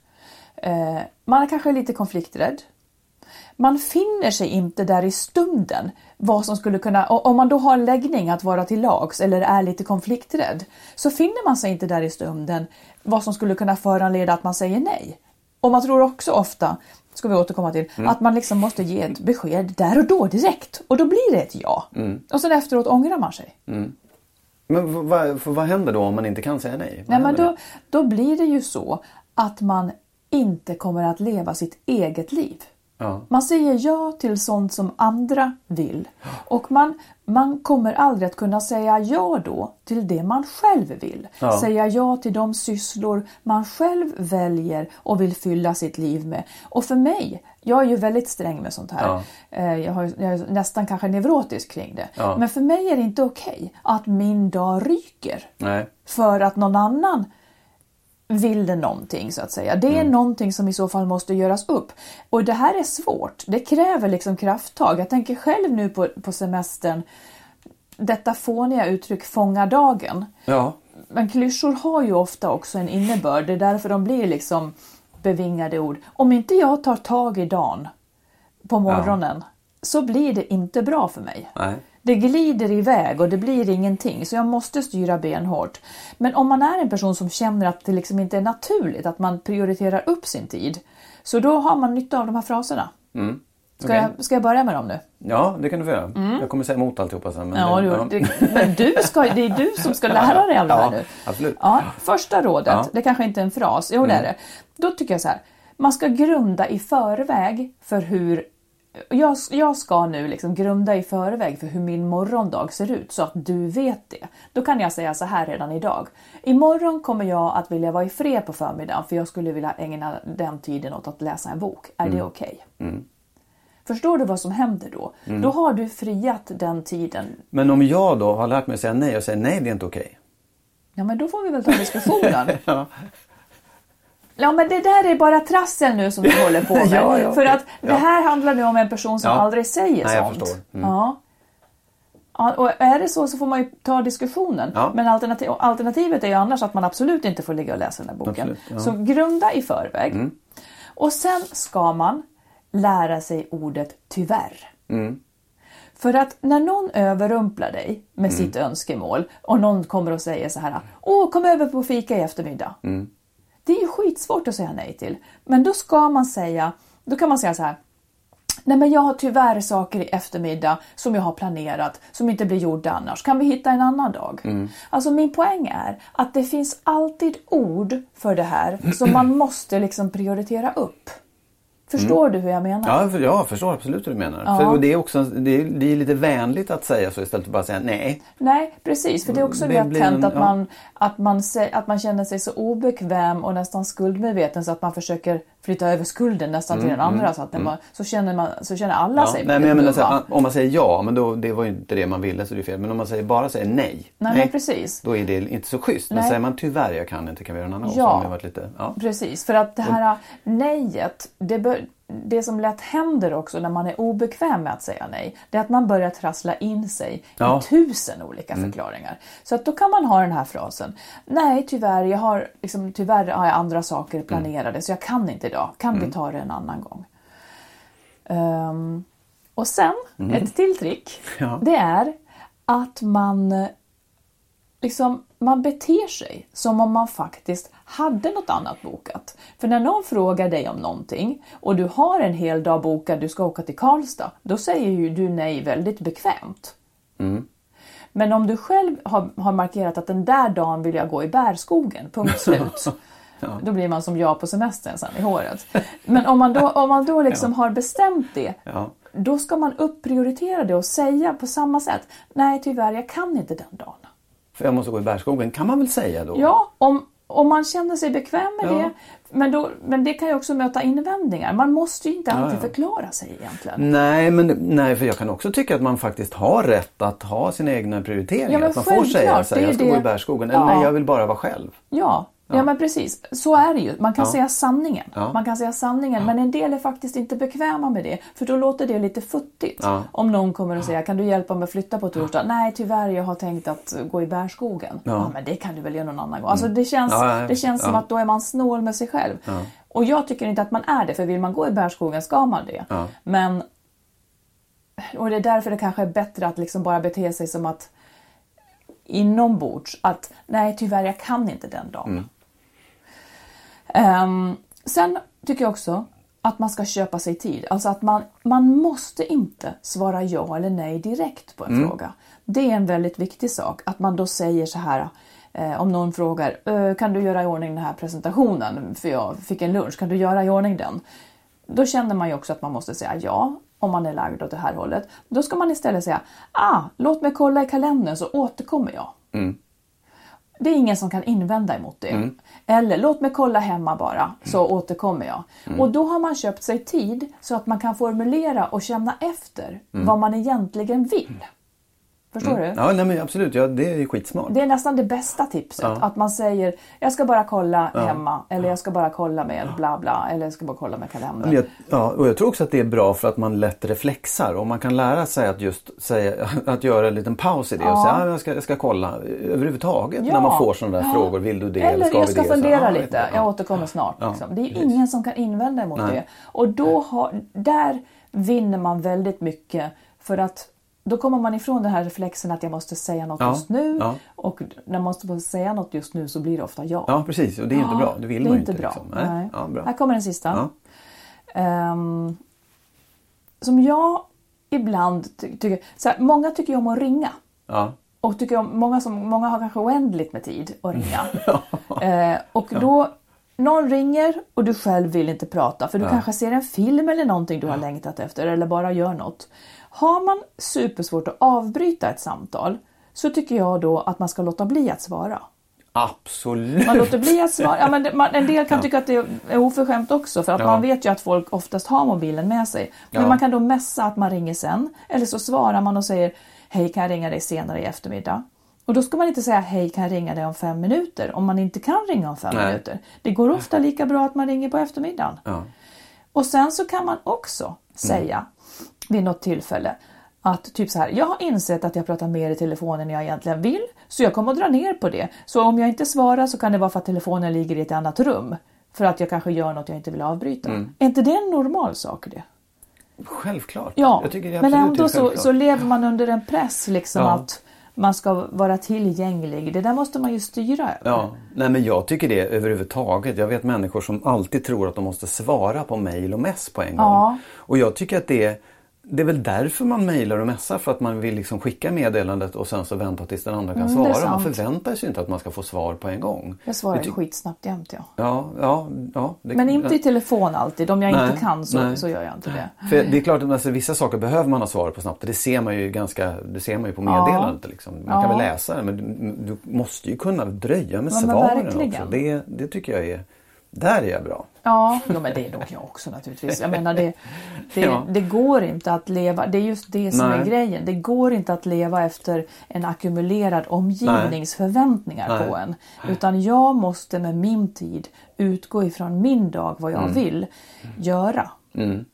Eh, man är kanske lite konflikträdd. Man finner sig inte där i stunden vad som skulle kunna, om man då har en läggning att vara till lags eller är lite konflikträdd, så finner man sig inte där i stunden vad som skulle kunna föranleda att man säger nej. Och man tror också ofta, ska vi återkomma till, Mm. att man liksom måste ge ett besked där och då direkt. Och då blir det ett ja. Mm. Och sen efteråt ångrar man sig. Men v- vad, vad händer då om man inte kan säga nej? Vad Nej, men då, då blir det ju så att man inte kommer att leva sitt eget liv. Ja. Man säger ja till sånt som andra vill. Och man, man kommer aldrig att kunna säga ja då till det man själv vill. Ja. Säga ja till de sysslor man själv väljer och vill fylla sitt liv med. Och för mig, jag är ju väldigt sträng med sånt här. Ja. Eh, Jag, har, jag är nästan kanske neurotisk kring det. Men för mig är det inte okej att min dag ryker Nej. för att någon annan vill det någonting så att säga. Det är Mm. någonting som i så fall måste göras upp. Och det här är svårt. Det kräver liksom krafttag. Jag tänker själv nu på, på semestern, detta fåniga uttryck fånga dagen. Ja. Men klyschor har ju ofta också en innebörd. Det är därför de blir liksom bevingade ord. Om inte jag tar tag i dagen på morgonen så blir det inte bra för mig. Nej. Det glider iväg och det blir ingenting så jag måste styra benhårt. Men om man är en person som känner att det liksom inte är naturligt att man prioriterar upp sin tid så då har man nytta av de här fraserna. Ska, Okej. jag, ska jag börja med dem nu? Ja, det kan du få göra. Jag kommer säga emot alltihopa sen. Men Mm. Ja, det, du, det, men du ska, det är du som ska lära dig alla det här Ja, nu. absolut. Ja, första rådet, Ja. Mm. det kanske inte är en fras, jo det är det. Då tycker jag så här, man ska grunda i förväg för hur jag, jag ska nu liksom grunda i förväg för hur min morgondag ser ut så att du vet det. Då kan jag säga så här redan idag. Imorgon kommer jag att vilja vara i fred på förmiddagen för jag skulle vilja ägna den tiden åt att läsa en bok. Är Mm. det okej? Förstår du vad som händer då? Mm. Då har du friat den tiden men om jag då har lärt mig att säga nej och säger nej, det är inte okej. Ja men då får vi väl ta diskussionen. *laughs* Ja. Ja men det där är bara trassel nu som du håller på med. *laughs* Ja, ja, För att det här handlar nu om en person som aldrig säger Nej, sånt. Mm. Ja. Ja, och är det så så får man ju ta diskussionen. Ja. Men alternativ, alternativet är ju annars att man absolut inte får ligga och läsa den här boken. Absolut, ja. Mm. Så grunda i förväg. Och sen ska man lära sig ordet tyvärr. Mm. För att när någon överrumplar dig med Mm. sitt önskemål och någon kommer och säger så här Åh, kom över på fika i eftermiddag. Mm. Det är ju skitsvårt att säga nej till. Men då ska man säga, då kan man säga så här Nej men jag har tyvärr saker i eftermiddag som jag har planerat som inte blir gjorda annars. Kan vi hitta en annan dag? Mm. Alltså min poäng är att det finns alltid ord för det här som man *clears throat* måste liksom prioritera upp. Förstår du hur jag menar? Ja, för, jag förstår absolut hur du menar. Ja. För det, är också, det, är, det är lite vänligt att säga så istället för att bara säga nej. Nej, precis. För det är också Det lätt hänt att, ja. man, att, man, att man känner sig så obekväm och nästan skuldmedveten så att man försöker flytta över skulden nästan till den andra. Så, att man, så, känner man, så känner alla Mm, Ja, sig nej, men jag menar, här, om man säger ja, men då, det var ju inte det man ville så det är fel. Men om man säger, bara säger nej, Nej, men precis. då är det inte så schysst. Men Nej. säger man tyvärr, jag kan inte, kan vi göra en annan gång? Så har det varit lite, ja. Precis, för att det här nejet, det, bör, det som lätt händer också när man är obekväm med att säga nej, det är att man börjar trassla in sig Ja. Mm. i tusen olika förklaringar. Så att då kan man ha den här frasen, nej tyvärr, jag har, liksom, tyvärr har jag andra saker Mm. planerade så jag kan inte idag, kan vi ta det en annan gång? Ehm, och sen, ett till trick, Mm. Ja. det är att man liksom, man beter sig som om man faktiskt hade något annat bokat. För när någon frågar dig om någonting och du har en hel dag bokad, du ska åka till Karlstad, då säger ju du nej väldigt bekvämt. Men om du själv har, har markerat att den där dagen vill jag gå i bärskogen, punkt slut. *laughs* Då blir man som jag på semestern sen i håret. Men om man då, om man då *laughs* liksom har bestämt det, Ja. då ska man upprioritera det och säga på samma sätt. Nej tyvärr, jag kan inte den dagen. För jag måste gå i bärskogen, kan man väl säga då? Ja, om, om man känner sig bekväm med Ja. det. Men, då, men det kan ju också möta invändningar. Man måste ju inte alltid ja. Mm. förklara sig egentligen. Nej, men nej, för jag kan också tycka att man faktiskt har rätt att ha sina egna prioriteringar. Ja, men att man får säga så här, är jag ska det- gå i bärskogen. Eller Ja. nej, jag vill bara vara själv. Ja, ja. men precis. Så är det ju. Man kan Ja. säga sanningen. Ja. Man kan säga sanningen. Men en del är faktiskt inte bekväma med det. För då låter det lite futtigt. Ja. Om någon kommer och säger, kan du hjälpa mig att flytta på torsdag? Nej, tyvärr, jag har tänkt att gå i bärskogen. Ja. men det kan du väl göra någon annan gång. Alltså det känns, Mm. Ja, ja, det känns som ja. att då är man snål med sig själv. Och jag tycker inte att man är det. För vill man gå i bärskogen ska man det. Ja. Men och det är därför det kanske är bättre att liksom bara bete sig som att inombords att nej tyvärr jag kan inte den dagen. Ehm, sen tycker jag också att man ska köpa sig tid. Alltså att man, man måste inte svara ja eller nej direkt på en fråga. Det är en väldigt viktig sak. Att man då säger så här eh, om någon frågar "Eh, kan du göra i ordning den här presentationen för jag fick en lunch, kan du göra i ordning den? Då känner man ju också att man måste säga ja om man är lagd åt det här hållet. Då ska man istället säga ah, låt mig kolla i kalendern så återkommer jag. Det är ingen som kan invända emot det. Eller låt mig kolla hemma bara så återkommer jag. Och då har man köpt sig tid så att man kan formulera och känna efter vad man egentligen vill. Förstår du? Ja, nej, men absolut. Ja, det är ju skitsmart. Det är nästan det bästa tipset. Att man säger jag ska bara kolla hemma eller jag ska bara kolla med bla bla eller jag ska bara kolla med kalendern. Jag, ja, och jag tror också att det är bra för att man lätt reflexar och man kan lära sig att just säga, *laughs* att göra en liten paus i det och säga att jag ska, jag ska kolla överhuvudtaget när man får sådana där Ja. frågor. Vill du det Eller, eller ska jag vi ska det? Så, fundera ja, lite, ja. jag återkommer snart. Ja, liksom. Det är precis. ingen som kan invända emot Nej. det. Och då har, där vinner man väldigt mycket för att då kommer man ifrån den här reflexen att jag måste säga något Ja, just nu ja. och när man måste säga något just nu så blir det ofta ja. Ja, precis. Och det är inte bra. Det vill det man ju inte bra. Liksom. Nej. Nej. Bra. Här kommer den sista. Ehm, som jag ibland ty tycker, så här, många tycker ju om att ringa. Och tycker om, många, som, många har kanske oändligt med tid att ringa. *laughs* eh, och då, någon ringer och du själv vill inte prata för du kanske ser en film eller någonting du har längtat efter eller bara gör något. Har man supersvårt att avbryta ett samtal så tycker jag då att man ska låta bli att svara. Absolut. Man låter bli att svara. Ja, men det- man, en del kan tycka att det är oförskämt också för att Ja. man vet ju att folk oftast har mobilen med sig. Men Ja. man kan då messa att man ringer sen. Eller så svarar man och säger Hej kan jag ringa dig senare i eftermiddag? Och då ska man inte säga hej kan jag ringa dig om fem minuter om man inte kan ringa om fem Nej. minuter. Det går ofta lika bra att man ringer på eftermiddagen. Ja. Och sen så kan man också säga vid något tillfälle att typ så här, jag har insett att jag pratar mer i telefonen än jag egentligen vill, så jag kommer att dra ner på det. Så om jag inte svarar så kan det vara för att telefonen ligger i ett annat rum. För att jag kanske gör något jag inte vill avbryta. Är inte det en normal sak det? Självklart. Ja, men ändå så, så lever man under en press liksom Ja. att man ska vara tillgänglig. Det där måste man ju styra över. Ja, nej men jag tycker det överhuvudtaget. Jag vet människor som alltid tror att de måste svara på mejl och mess på en gång. Ja. Och jag tycker att det, det är väl därför man mejlar och messar för att man vill liksom skicka meddelandet och sen så vänta tills den andra kan Mm, svara. Man förväntar sig inte att man ska få svar på en gång. Jag svarar ty- skitsnabbt jämt ja. Ja, ja, ja. Det, Men inte i telefon alltid. Om jag Nej, inte kan så, nej. så gör jag inte det. För det är klart att alltså, vissa saker behöver man ha svar på snabbt. Det ser man ju ganska, det ser man ju på meddelandet. Liksom. Man kan Ja. väl läsa det men du, du måste ju kunna dröja med Ja, svaren också. Det, det tycker jag är, där är jag bra. Ja, jo, men det är nog jag också naturligtvis. Jag menar det, det, Ja. det går inte att leva, det är just det som Nej. är grejen. Det går inte att leva efter en ackumulerad omgivningsförväntningar Nej. på en. Utan jag måste med min tid utgå ifrån min dag, vad jag Mm. vill göra.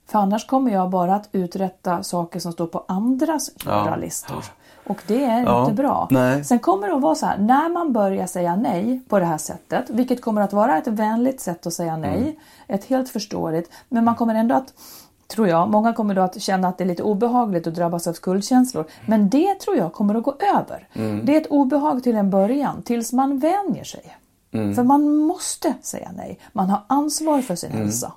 För annars kommer jag bara att uträtta saker som står på andras göra-listor. Och det är Ja. inte bra. Nej. Sen kommer det att vara så här, när man börjar säga nej på det här sättet, vilket kommer att vara ett vänligt sätt att säga nej, Mm. ett helt förståeligt, men man kommer ändå att Tror jag. Många kommer då att känna att det är lite obehagligt och drabbas av skuldkänslor. Men det tror jag kommer att gå över. Mm. Det är ett obehag till en början, tills man vänjer sig. Mm. För man måste säga nej. Man har ansvar för sin Mm. hälsa.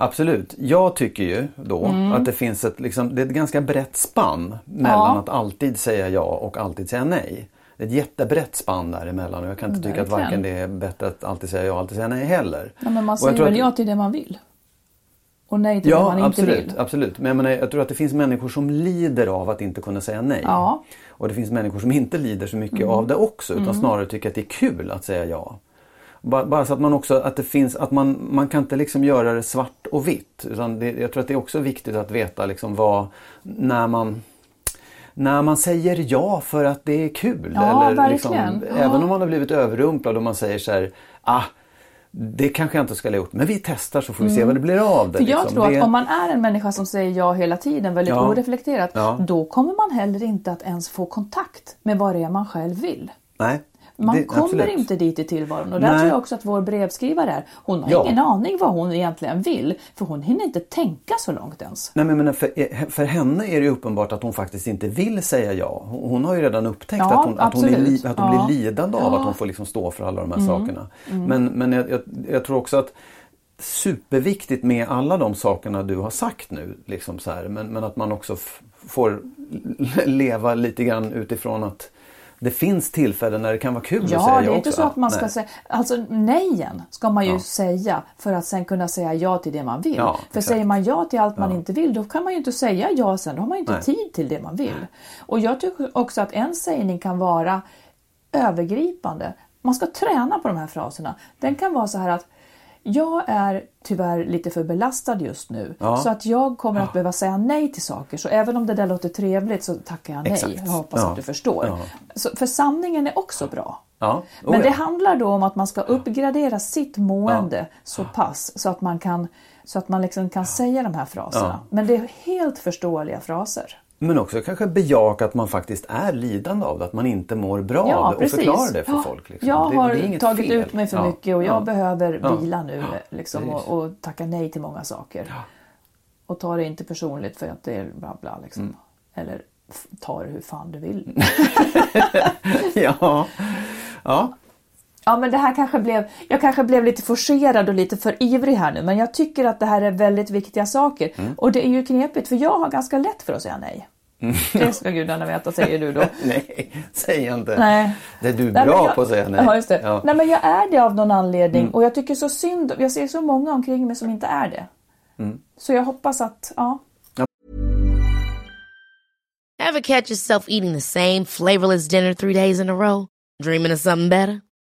Absolut. Jag tycker ju då Mm. att det finns ett, liksom, det är ett ganska brett spann mellan Ja. att alltid säga ja och alltid säga nej. Det är ett jättebrett spann däremellan och jag kan inte tycka att varken det är bättre att alltid säga ja och alltid säga nej heller. Ja, men man säger väl att- ja till det man vill? Och nej till det Ja, man inte absolut, vill? absolut. Men jag, menar, jag tror att det finns människor som lider av att inte kunna säga nej. Ja. Mm. Och det finns människor som inte lider så mycket av det också utan snarare tycker att det är kul att säga ja. Bara, så att man också, att det finns, att man, man kan inte liksom göra det svart och vitt. Utan det, jag tror att det är också viktigt att veta liksom vad, när man när man säger ja för att det är kul. Ja, eller liksom, verkligen. Ja. Även om man har blivit överrumplad och man säger så här, ah, det kanske jag inte skulle ha gjort men vi testar så får vi se vad det blir av det. Mm. För jag liksom. tror det... att om man är en människa som säger ja hela tiden, väldigt Ja. oreflekterat, Ja. då kommer man heller inte att ens få kontakt med vad det är man själv vill. Nej, Man det- kommer absolut. inte dit i tillvaron och där Nej. tror jag också att vår brevskrivare är. Hon har Ja. ingen aning vad hon egentligen vill för hon hinner inte tänka så långt ens. Nej, men menar, för, för henne är det ju uppenbart att hon faktiskt inte vill säga ja. Hon, har ju redan upptäckt Ja, att hon, att hon, är att hon Ja. blir lidande av. Mm. att hon får liksom stå för alla de här sakerna. Men, men jag, jag, jag tror också att superviktigt med alla de sakerna du har sagt nu. Liksom så här, men, men att man också får leva lite grann utifrån att det finns tillfällen när det kan vara kul att säga Ja, ja det är inte också. så att man ska Nej. säga... Alltså nejen ska man ju Ja. säga för att sen kunna säga ja till det man vill. Ja, för exakt. säger man ja till allt man Ja. inte vill, då kan man ju inte säga ja sen. Då har man ju inte Nej. tid till det man vill. Och jag tycker också att en sägning kan vara övergripande. Man ska träna på de här fraserna. Den kan vara så här att jag är tyvärr lite för belastad just nu Ja. så att jag kommer att behöva säga nej till saker. Så även om det där låter trevligt så tackar jag nej. Exakt. Jag hoppas Ja. att du förstår. Ja. Så, för sanningen är också bra. Ja, oh Men det ja. handlar då om att man ska uppgradera sitt mående så pass så att man kan, så att man liksom kan säga de här fraserna. Men det är helt förståeliga fraser. Men också kanske bejaka att man faktiskt är lidande av det, att man inte mår bra Ja, av det och precis. förklara det för Ja, folk. Liksom. Jag det, har det tagit fel. ut mig för Ja, mycket och jag ja. behöver vila nu liksom, och, och tacka nej till många saker. Och ta det inte personligt för att det är bla bla. Liksom. Mm. Eller ta det hur fan du vill. *laughs* ja. ja. Ja, men det här kanske blev, jag kanske blev lite forcerad och lite för ivrig här nu, men jag tycker att det här är väldigt viktiga saker. Mm. Och det är ju knepigt, för jag har ganska lätt för att säga nej. Det ska gudarna veta, säger du då. *laughs* nej, säg inte. Nej. Det är du Nej, bra jag, på att säga nej. Ja, just det. Ja. Mm. Nej, men jag är det av någon anledning och jag tycker så synd, jag ser så många omkring mig som inte är det. Mm. Så jag hoppas att, ja. Ever catch yourself eating the same flavorless dinner three days in a row? Dreaming of something better?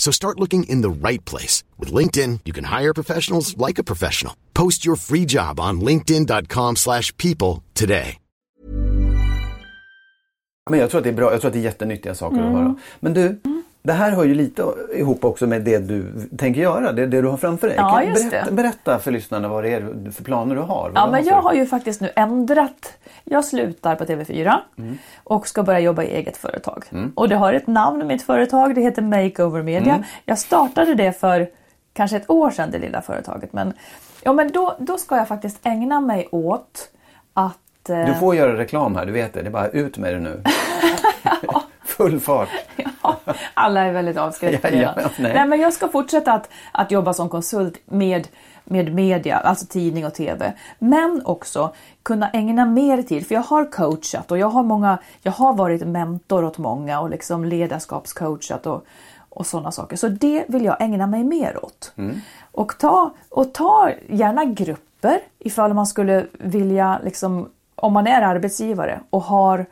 So start looking in the right place. With LinkedIn, you can hire professionals like a professional. Post your free job on linkedin.com slash people today. Men jag tror att det är bra. Jag tror att det är jättenyttiga saker Mm. att höra. Men du, det här hör ju lite ihop också med det du tänker göra. Det, det du har framför dig. Ja, berätta, berätta för lyssnarna vad det är för planer du har. Ja, men jag har ju faktiskt nu ändrat. Jag slutar på TV4 Mm. och ska börja jobba i eget företag. Och det har ett namn, mitt företag. Det heter Makeover Media. Mm. Jag startade det för kanske ett år sedan, det lilla företaget. Men, ja, men då, då ska jag faktiskt ägna mig åt att... eh, Du får göra reklam här, du vet det. Det är bara ut med det nu. *laughs* *laughs* Full fart. *laughs* Ja, alla är väldigt avskräckta Ja, ja, nej. nej. men jag ska fortsätta att, att jobba som konsult med, med media, alltså tidning och TV. Men också kunna ägna mer tid, för jag har coachat och jag har, många, jag har varit mentor åt många och liksom ledarskapscoachat och, och sådana saker. Så det vill jag ägna mig mer åt. Och, ta, och ta gärna grupper ifall man skulle vilja, liksom, om man är arbetsgivare och har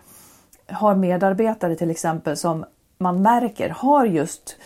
har medarbetare till exempel som man märker har just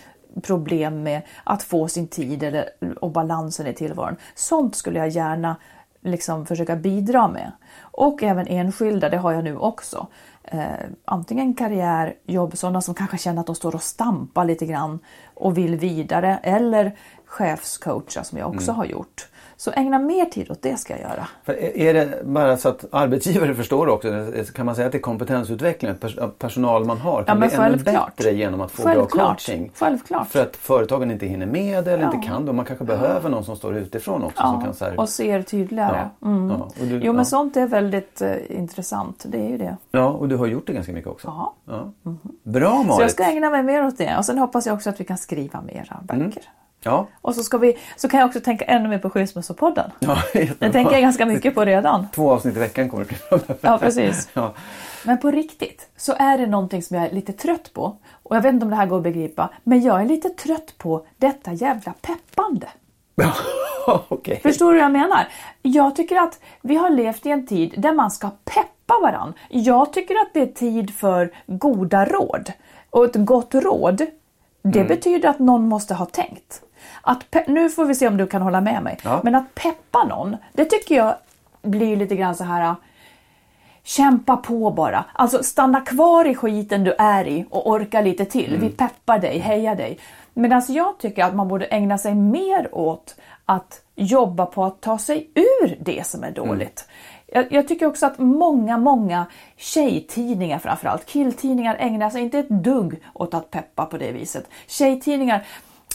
problem med att få sin tid eller, och balansen i tillvaron. Sånt skulle jag gärna liksom försöka bidra med. Och även enskilda, det har jag nu också. Eh, antingen karriär, jobb, sådana som kanske känner att de står och stampar lite grann och vill vidare. Eller chefscoacha som jag också har gjort. Så ägna mer tid åt det ska jag göra. För är- det bara så att arbetsgivare förstår också, kan man säga att det är kompetensutveckling, personal man har Ja, kan men bli ännu bättre genom att få bra Självklart. coaching? Självklart. För att företagen inte hinner med eller Ja. inte kan det. Man kanske behöver någon som står utifrån också. som kan så här, och ser tydligare. Ja, Mm. ja, du- jo men ja. sånt är väldigt eh, intressant. Det är ju det. ja, och du har gjort det ganska mycket också. Ja. Ja. Bra Marit! Så jag ska ägna mig mer åt det. Och sen hoppas jag också att vi kan skriva mera böcker. Ja, Och så, ska vi, så kan jag också tänka ännu mer på Skilsmässopodden. ja *laughs* jättebra. Den tänker jag ganska mycket på redan. Två avsnitt i veckan kommer det *laughs* Ja, precis. *laughs* ja. Men på riktigt så är det någonting som jag är lite trött på. Och jag vet inte om det här går att begripa. Men jag är lite trött på detta jävla peppande. Okej. Förstår du vad jag menar? Jag tycker att vi har levt i en tid där man ska peppa varann. Jag tycker att det är tid för goda råd. Och ett gott råd, det Mm. betyder att någon måste ha tänkt. Att nu får vi se om du kan hålla med mig. Ja. Men att peppa någon, det tycker jag blir lite grann så här Kämpa på bara. Alltså stanna kvar i skiten du är i och orka lite till. Vi peppar dig, hejar dig. Medan jag tycker att man borde ägna sig mer åt att jobba på att ta sig ur det som är dåligt. Jag, jag tycker också att många, många tjejtidningar framförallt, killtidningar ägnar sig inte ett dugg åt att peppa på det viset. Tjejtidningar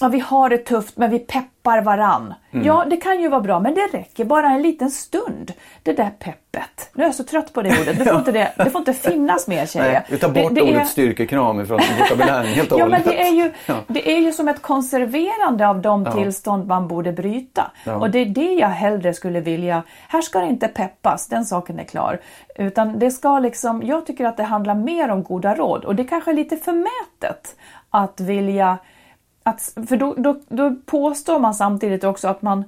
ja, vi har det tufft men vi peppar varann. Mm. Ja, det kan ju vara bra men det räcker bara en liten stund. Det där peppet. Nu är jag så trött på det ordet. Det får *laughs* inte, det, det får inte finnas mer tjejer. Nej, vi tar bort det, det ordet är... styrkekram ifrån vokabulären helt och Ja, men hållet. det är, ju, Ja. det är ju som ett konserverande av de tillstånd man borde bryta. Ja. Och det är det jag hellre skulle vilja. Här ska det inte peppas, den saken är klar. Utan det ska liksom, jag tycker att det handlar mer om goda råd. Och det kanske är lite förmätet att vilja, att, för då, då, då påstår man samtidigt också att man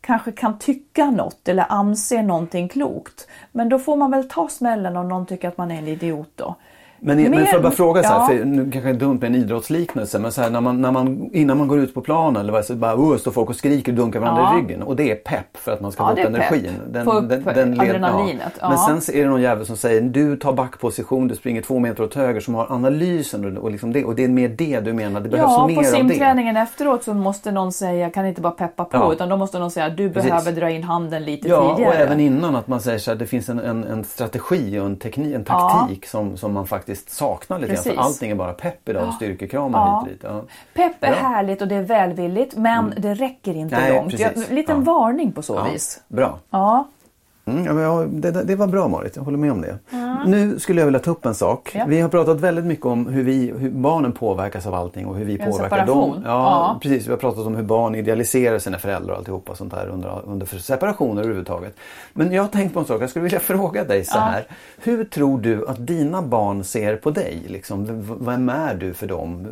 kanske kan tycka något eller anse någonting klokt. Men då får man väl ta smällen om någon tycker att man är en idiot då. Men, men Mer- får jag bara fråga så här, ja. för nu kanske det är dumt med en idrottsliknelse, men så här, när man, när man, innan man går ut på planen eller så bara, uh, står folk och skriker och dunkar varandra Ja. i ryggen. Och det är pepp för att man ska Ja, få upp det är pepp. energin. Få upp adrenalinet, ja. Men sen är det någon jävel som säger, du tar backposition, du springer två meter åt höger som har analysen och, och, liksom det, och det är mer det du menar, det behövs Ja, mer på av det. simträningen efteråt så måste någon säga, kan inte bara peppa på, Ja. utan då måste någon säga du Precis. behöver dra in handen lite Ja, tidigare. och även innan att man säger så här, det finns en, en, en strategi och en teknik, en taktik som, som man faktiskt saknar lite grann. Allting är bara pepp idag och styrkekramar Ja. hit och dit. Ja. Pepp är Bra. härligt och det är välvilligt men det räcker inte Nej, långt. precis. Jag, en liten Ja. varning på så Ja, vis. Bra. Ja. Mm, ja, ja, det, det var bra Marit, jag håller med om det. Nu skulle jag vilja ta upp en sak. Ja. Vi har pratat väldigt mycket om hur, vi, hur barnen påverkas av allting och hur vi En påverkar separation. dem. Ja, Ja. precis. Vi har pratat om hur barn idealiserar sina föräldrar och alltihopa sånt där under, under separationer överhuvudtaget. Men jag har tänkt på en sak, jag skulle vilja *laughs* fråga dig så här. Hur tror du att dina barn ser på dig? Liksom, vem är du för dem?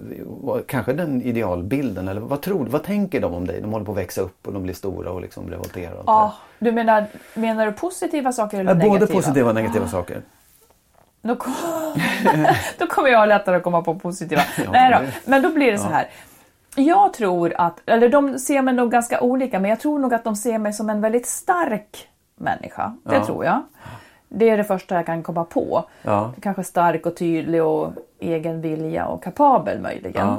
Kanske den idealbilden eller vad tror du? Vad tänker de om dig? De håller på att växa upp och de blir stora och liksom revolterar. Och allt det. Ja, du menar, menar du positiva saker eller Ja, Både negativa? positiva och negativa saker. Då, kom... *laughs* då kommer jag lättare att komma på positiva. *laughs* Nej då. Men då blir det så här. Jag tror att, eller de ser mig nog ganska olika, men jag tror nog att de ser mig som en väldigt stark människa. Det Ja. tror jag. Det är det första jag kan komma på. Ja. Kanske stark och tydlig och egen vilja och kapabel möjligen.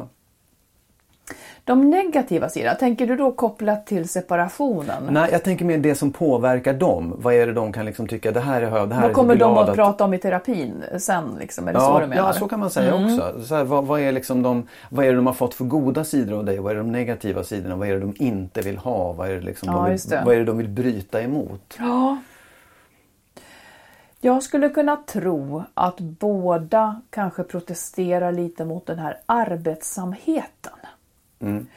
De negativa sidorna, tänker du då kopplat till separationen? Nej, jag tänker mer det som påverkar dem. Vad är det de kan liksom tycka, det här är jag, det här Vad kommer de att prata om i terapin sen? Liksom? Är det så Ja, du menar? ja, så kan man säga också. Så här, vad, vad, är liksom de, vad är det de har fått för goda sidor av dig? Vad är de negativa sidorna? Vad är det de inte vill ha? Vad är det, liksom Ja, de vill, det. vad är det de vill bryta emot? Ja. Jag skulle kunna tro att båda kanske protesterar lite mot den här arbetsamheten. Mm.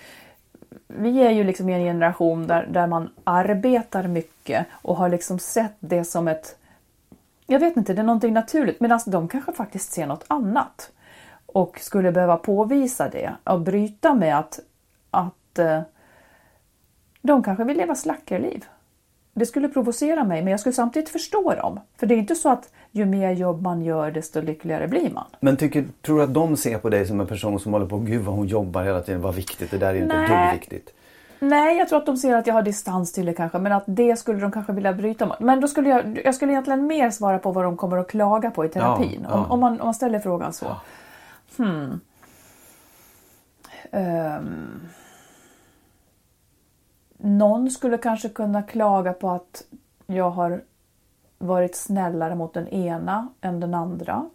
Vi är ju liksom i en generation där, där man arbetar mycket och har liksom sett det som ett... Jag vet inte, det är någonting naturligt. Medan de kanske faktiskt ser något annat. Och skulle behöva påvisa det och bryta med att, att eh, de kanske vill leva slackerliv. Det skulle provocera mig men jag skulle samtidigt förstå dem. För det är inte så att ju mer jobb man gör desto lyckligare blir man. Men tycker, tror du att de ser på dig som en person som håller på, gud vad hon jobbar hela tiden, vad viktigt, det där är ju inte ett viktigt. Nej, jag tror att de ser att jag har distans till det kanske, men att det skulle de kanske vilja bryta mot. Men då skulle jag, jag skulle egentligen mer svara på vad de kommer att klaga på i terapin. Ja, ja. Om, om, man, om man ställer frågan så. Hmm. Ehm. Någon skulle kanske kunna klaga på att jag har varit snällare mot den ena än den andra.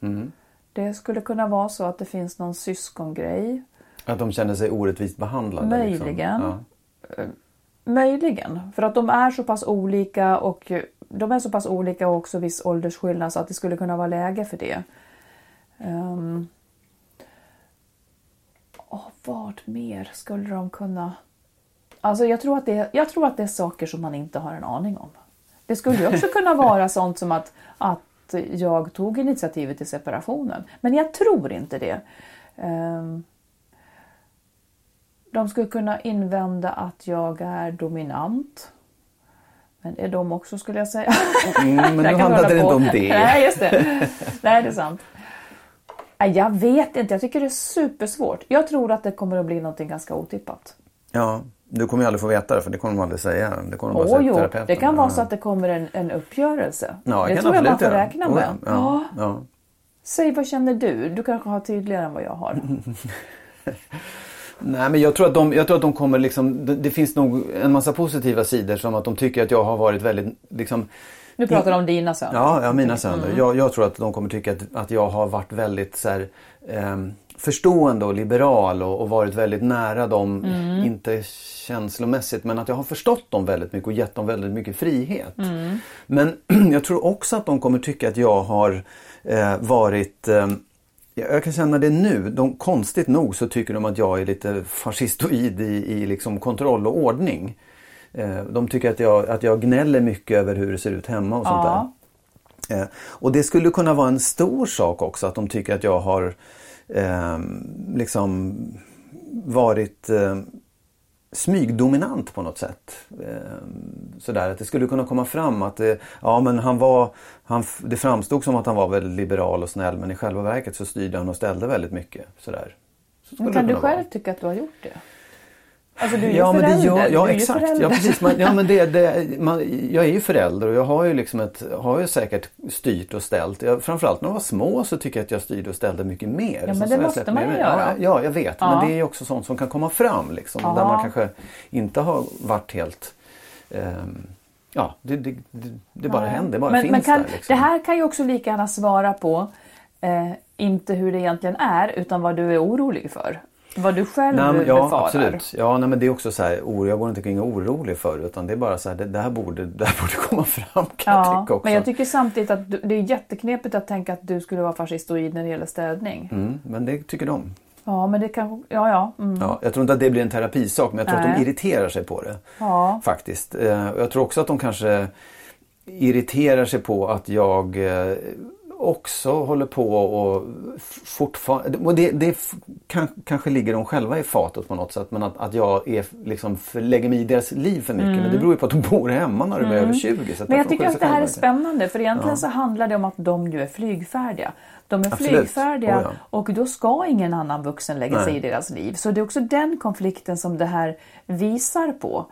Mm. Det skulle kunna vara så att det finns någon syskongrej. Att de känner sig orättvist behandlade. Möjligen. Liksom. Ja. Möjligen, för att de är så pass olika och de är så pass olika och också viss åldersskillnad så att det skulle kunna vara läge för det. Um, åh, vad mer skulle de kunna... Alltså jag tror, att det, jag tror att det är saker som man inte har en aning om. Det skulle också kunna vara *laughs* sånt som att, att jag tog initiativet till separationen. Men jag tror inte det. Ehm, de skulle kunna invända att jag är dominant. Men är de också skulle jag säga. Mm, men *laughs* nu handlade det inte om det. Nej, just det. Nej, det är sant. Jag vet inte, jag tycker det är supersvårt. Jag tror att det kommer att bli någonting ganska otippat. Ja, du kommer ju aldrig få veta det för det kommer de aldrig säga. Det kommer de bara Åh säga jo, terapeuten. det kan vara så att det kommer en, en uppgörelse. Ja, det tror jag man får räkna Oh, med. ja, ja, ja. Säg vad känner du? Du kanske har tydligare än vad jag har. *laughs* Nej men jag tror att de, jag tror att de kommer liksom, det, det finns nog en massa positiva sidor som att de tycker att jag har varit väldigt liksom Nu pratar du om dina söner. Ja, ja mina söner. Jag, jag tror att de kommer tycka att, att jag har varit väldigt så här, ehm, förstående och liberal och, och varit väldigt nära dem. Mm. Inte känslomässigt men att jag har förstått dem väldigt mycket och gett dem väldigt mycket frihet. Mm. Men *clears throat* jag tror också att de kommer tycka att jag har eh, varit eh, jag kan känna det nu. De, konstigt nog så tycker de att jag är lite fascistoid i, i liksom kontroll och ordning. Eh, de tycker att jag, att jag gnäller mycket över hur det ser ut hemma och sånt Ja. där. Eh, och det skulle kunna vara en stor sak också att de tycker att jag har eh, liksom varit eh, smygdominant på något sätt. Eh, sådär att det skulle kunna komma fram att det, ja men han var, han, det framstod som att han var väldigt liberal och snäll men i själva verket så styrde han och ställde väldigt mycket. Sådär. Så Men kan du själv vara. tycka att du har gjort det? Alltså du är ju Ja, men det förälder. gör, ja exakt. förälder. Ja, precis. Man, ja, men det, det, man, jag är ju förälder och jag har ju, liksom ett, har ju säkert styrt och ställt. Jag, framförallt när jag var små så tycker jag att jag styrde och ställde mycket mer. Ja, men Så- det så måste man ju göra. Ja, ja, jag vet. Ja. Men det är också sånt som kan komma fram. Liksom, Ja. Där man kanske inte har varit helt... ehm, ja, det, det, det, det bara händer. Det bara men, finns men kan, där. Liksom. Det här kan ju också lika gärna svara på eh, inte hur det egentligen är utan vad du är orolig för. Vad du själv Nej, men, ja, befarar. absolut. Ja, nej, men det är också så här, oro, jag går inte kring orolig för det, utan det är bara så här, det, det, här borde, det här *laughs* borde komma fram kan jag Ja, tycka också. men jag tycker samtidigt att du, det är jätteknepigt att tänka att du skulle vara fascistoid när det gäller städning. mm, men det tycker de. Ja, men det kan... Ja, ja. Mm. Ja, jag tror inte att det blir en terapisak men jag tror att Nej. de irriterar sig på det. Ja. Faktiskt. Eh, Jag tror också att de kanske irriterar sig på att jag eh, också håller på och fortfarande... Och det, det kan, kanske ligger de själva i fatet på något sätt men att, att jag är, liksom, för, lägger mig i deras liv för mycket. Men det beror ju på att de bor hemma när de är över 20. Så Mm. Men jag tycker att sig det här är spännande för egentligen Ja. så handlar det om att de ju är flygfärdiga. De är Absolut. flygfärdiga Oh ja. och då ska ingen annan vuxen lägga sig Nej. i deras liv. Så det är också den konflikten som det här visar på.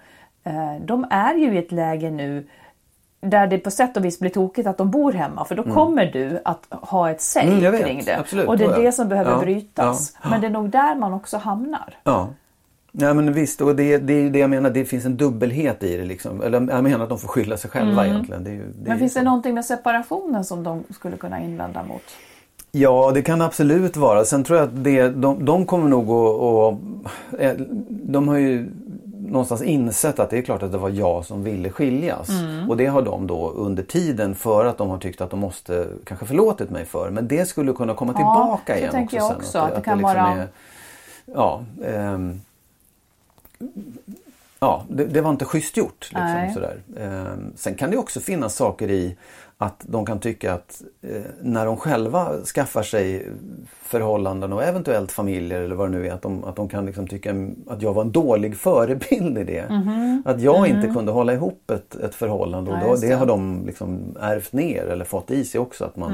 Eh, De är ju i ett läge nu där det på sätt och vis blir tokigt att de bor hemma för då kommer du att ha ett säg Mm, kring det. Absolut, och det är ja. det som behöver Ja, brytas. ja. Men det är nog där man också hamnar. Ja. Nej men visst, och det, det är det jag menar, det finns en dubbelhet i det liksom. Eller jag menar att de får skylla sig själva egentligen. Det är det Mm. Men finns så. det någonting med separationen som de skulle kunna invända mot? Ja, det kan absolut vara. Sen tror jag att det, de, de kommer nog att... att eh, de har ju någonstans insett att det är klart att det var jag som ville skiljas. Mm. Och det har de då under tiden för att de har tyckt att de måste kanske förlåtit mig för. Men det skulle kunna komma tillbaka så igen tänker också jag sen. också, Att att det att kan liksom vara- är- ja, ehm, ja det, det var inte schysst gjort. Liksom, sådär. Ehm, sen kan det också finnas saker i att de kan tycka att eh, när de själva skaffar sig förhållanden och eventuellt familjer eller vad det nu är att de, att de kan liksom tycka att jag var en dålig förebild i det. Att jag inte kunde hålla ihop ett, ett förhållande och Ja, då, det det. har de liksom ärvt ner eller fått i sig också att man,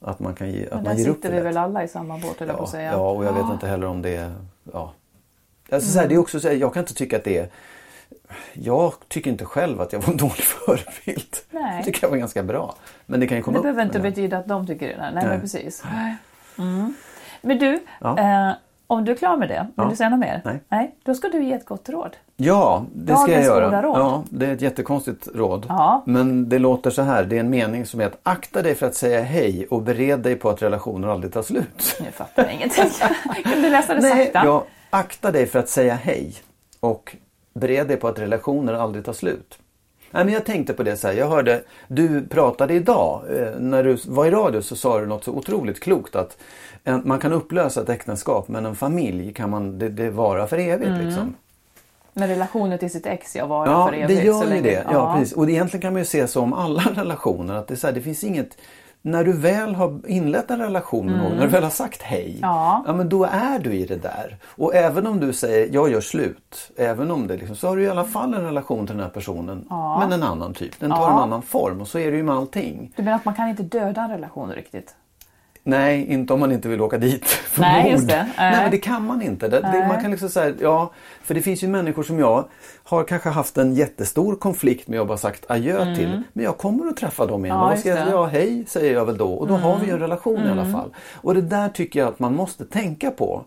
att man kan ge, att Men man där ger upp sitter det vi lätt. väl alla i samma båt på Ja, att säga. ja, och jag vet inte heller om det är... Ja. Alltså, så här, det är också så här, jag kan inte tycka att det är... Jag tycker inte själv att jag var en dålig *laughs* förebild. Nej. Jag tycker jag var ganska bra. Men det kan ju komma det upp. behöver inte men- betyda att de tycker det. Nej, Nej. men precis. Mm. Men du, Ja. eh, om du är klar med det, vill Ja. du säga något mer? Nej. Nej. Då ska du ge ett gott råd. Ja, det ska jag Dagens göra. råd. Ja, det är ett jättekonstigt råd. Ja. Men det låter så här. Det är en mening som är att akta dig för att säga hej och bered dig på att relationer aldrig tar slut. Nu fattar jag ingenting. *laughs* kan du läsa det Nej, sakta? ja, akta dig för att säga hej och bered dig på att relationer aldrig tar slut. Nej, men jag tänkte på det så här, jag hörde, du pratade idag, eh, när du var i radio så sa du något så otroligt klokt att man kan upplösa ett äktenskap men en familj kan man, det, det vara för evigt. Mm. Liksom. Med relationen till sitt ex, jag var Ja, för evigt. det så gör ju det. Ja, precis. Och egentligen kan man ju se så om alla *laughs* relationer att det, så här, det finns inget när du väl har inlett en relation med någon, när du väl har sagt hej, Mm. Ja. men då är du i det där. Och även om du säger jag gör slut, även om det liksom, så har du i alla fall en relation till den här personen. Ja. Men en annan typ, den tar Ja. en annan form och så är det ju med allting. Du menar att man kan inte döda en relation riktigt? Nej, inte om man inte vill åka dit *laughs* för Nej, mord. just det. Nej, Nej. men det kan man inte. Det, det, man kan liksom säga, ja, för det finns ju människor som jag har kanske haft en jättestor konflikt med och bara sagt adjö till. Men jag kommer att träffa dem igen. Mm. Ja, och ska jag. Mm. ja, hej säger jag väl då. Och då har vi ju en relation i alla fall. Och det där tycker jag att man måste tänka på.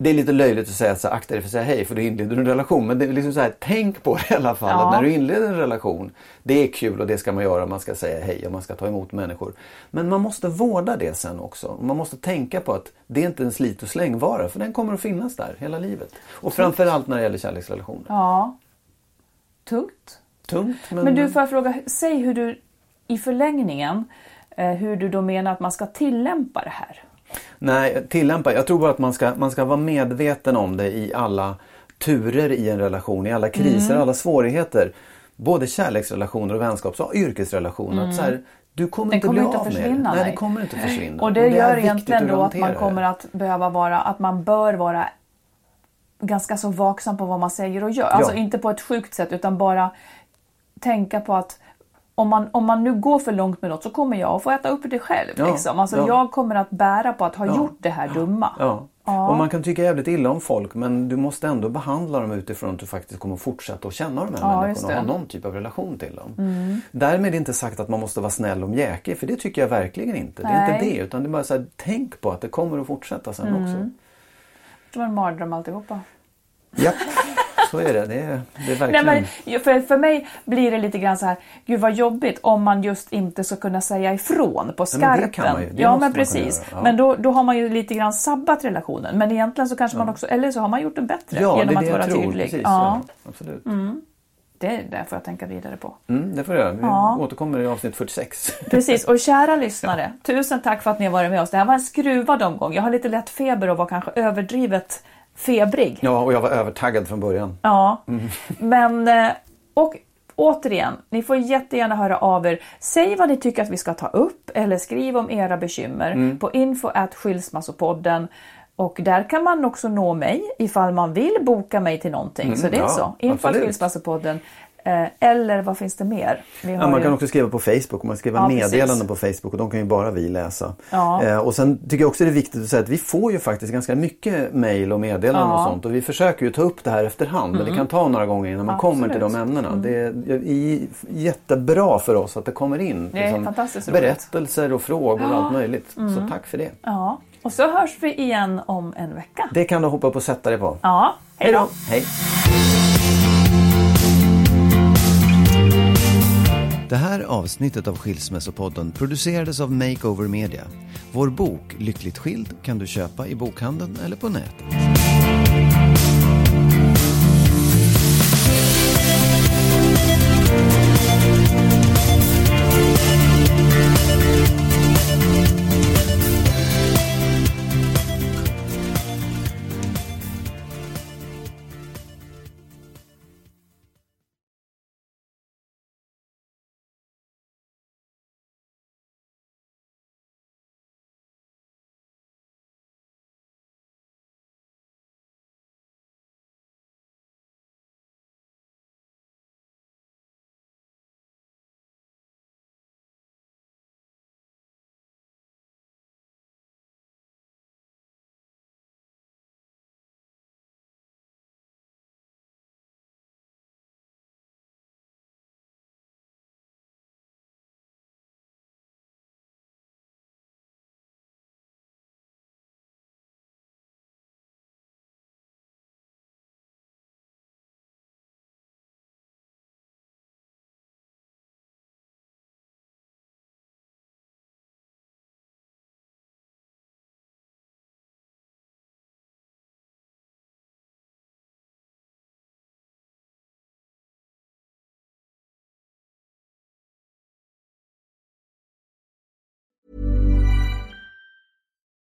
Det är lite löjligt att säga så akta dig för att säga hej för då inleder du en relation. Men det är liksom så här, tänk på det i alla fall. Ja. Att när du inleder en relation, det är kul och det ska man göra. Man ska säga hej och man ska ta emot människor. Men man måste vårda det sen också. Man måste tänka på att det är inte en slit och slängvara. För den kommer att finnas där hela livet. Och framförallt när det gäller kärleksrelationer. Ja. Tungt. Tungt men... Men du, får jag fråga, säg hur du i förlängningen, eh, hur du då menar att man ska tillämpa det här? Nej, tillämpa. Jag tror bara att man ska, man ska vara medveten om det i alla turer i en relation, i alla kriser, Mm. alla svårigheter. Både kärleksrelationer och vänskaps och yrkesrelationer. Att så här, du kommer Mm. Den inte kommer bli inte av med försvinna, det. Nej, nej. det kommer inte att försvinna. Och det, är gör egentligen då att man kommer det. att behöva vara, att man bör vara ganska så vaksam på vad man säger och gör. Alltså inte på ett sjukt sätt utan bara tänka på att om man, om man nu går för långt med något så kommer jag att få äta upp det själv. Ja, liksom. alltså, ja. Jag kommer att bära på att ha Ja. gjort det här dumma. Ja. Och man kan tycka jävligt illa om folk men du måste ändå behandla dem utifrån att du faktiskt kommer fortsätta att känna de här människorna och ha det. Mm. någon typ av relation till dem. Därmed inte sagt att man måste vara snäll och mjäkig för det tycker jag verkligen inte. Det är inte Nej. det utan det är bara så här, tänk på att det kommer att fortsätta sen Mm. också. Som en mardröm alltihopa. Ja, *laughs* så är det. Det är, det är Nej, verkligen... men för, för mig blir det lite grann så här, gud vad jobbigt om man just inte ska kunna säga ifrån på Ja, men det skarpen. kan man ju. Det ja men precis. ja. Men då, då har man ju lite grann sabbat relationen. Men egentligen så kanske man också, eller så har man gjort den bättre Ja, det genom är att det vara tror. tydlig. Precis, ja, ja. absolut. Det är det får jag tänka vidare på. Mm, det får du göra. Vi Ja. återkommer i avsnitt 46. Precis, och kära *laughs* lyssnare, tusen tack för att ni har varit med oss. Det här var en skruvad omgång. Jag har lite lätt feber och var kanske överdrivet febrig. Ja, och jag var övertaggad från början. Ja, men eh, och återigen, ni får jättegärna höra av er. Säg vad ni tycker att vi ska ta upp eller skriv om era bekymmer på info skilsmassopodden. Och där kan man också nå mig ifall man vill boka mig till någonting. så det är ja, så. Info absolut. skilsmassopodden. Eh, eller vad finns det mer? Ja, man ju- kan också skriva på Facebook. Man skriver Ja, meddelanden på Facebook och de kan ju bara vi läsa. Ja. Eh, och sen tycker jag också det är viktigt att säga att vi får ju faktiskt ganska mycket mejl och meddelanden och sånt. Och vi försöker ju ta upp det här efterhand. Men det kan ta några gånger innan man kommer till de Absolut. ämnena. Det är jättebra för oss att det kommer in liksom Det roligt. berättelser och frågor och allt möjligt. Så tack för det. Ja, och så hörs vi igen om en vecka. Det kan du hoppa upp och sätta dig på. Ja, hej då! Hej! Det här avsnittet av Skilsmässopodden producerades av Makeover Media. Vår bok Lyckligt skild kan du köpa i bokhandeln eller på nätet.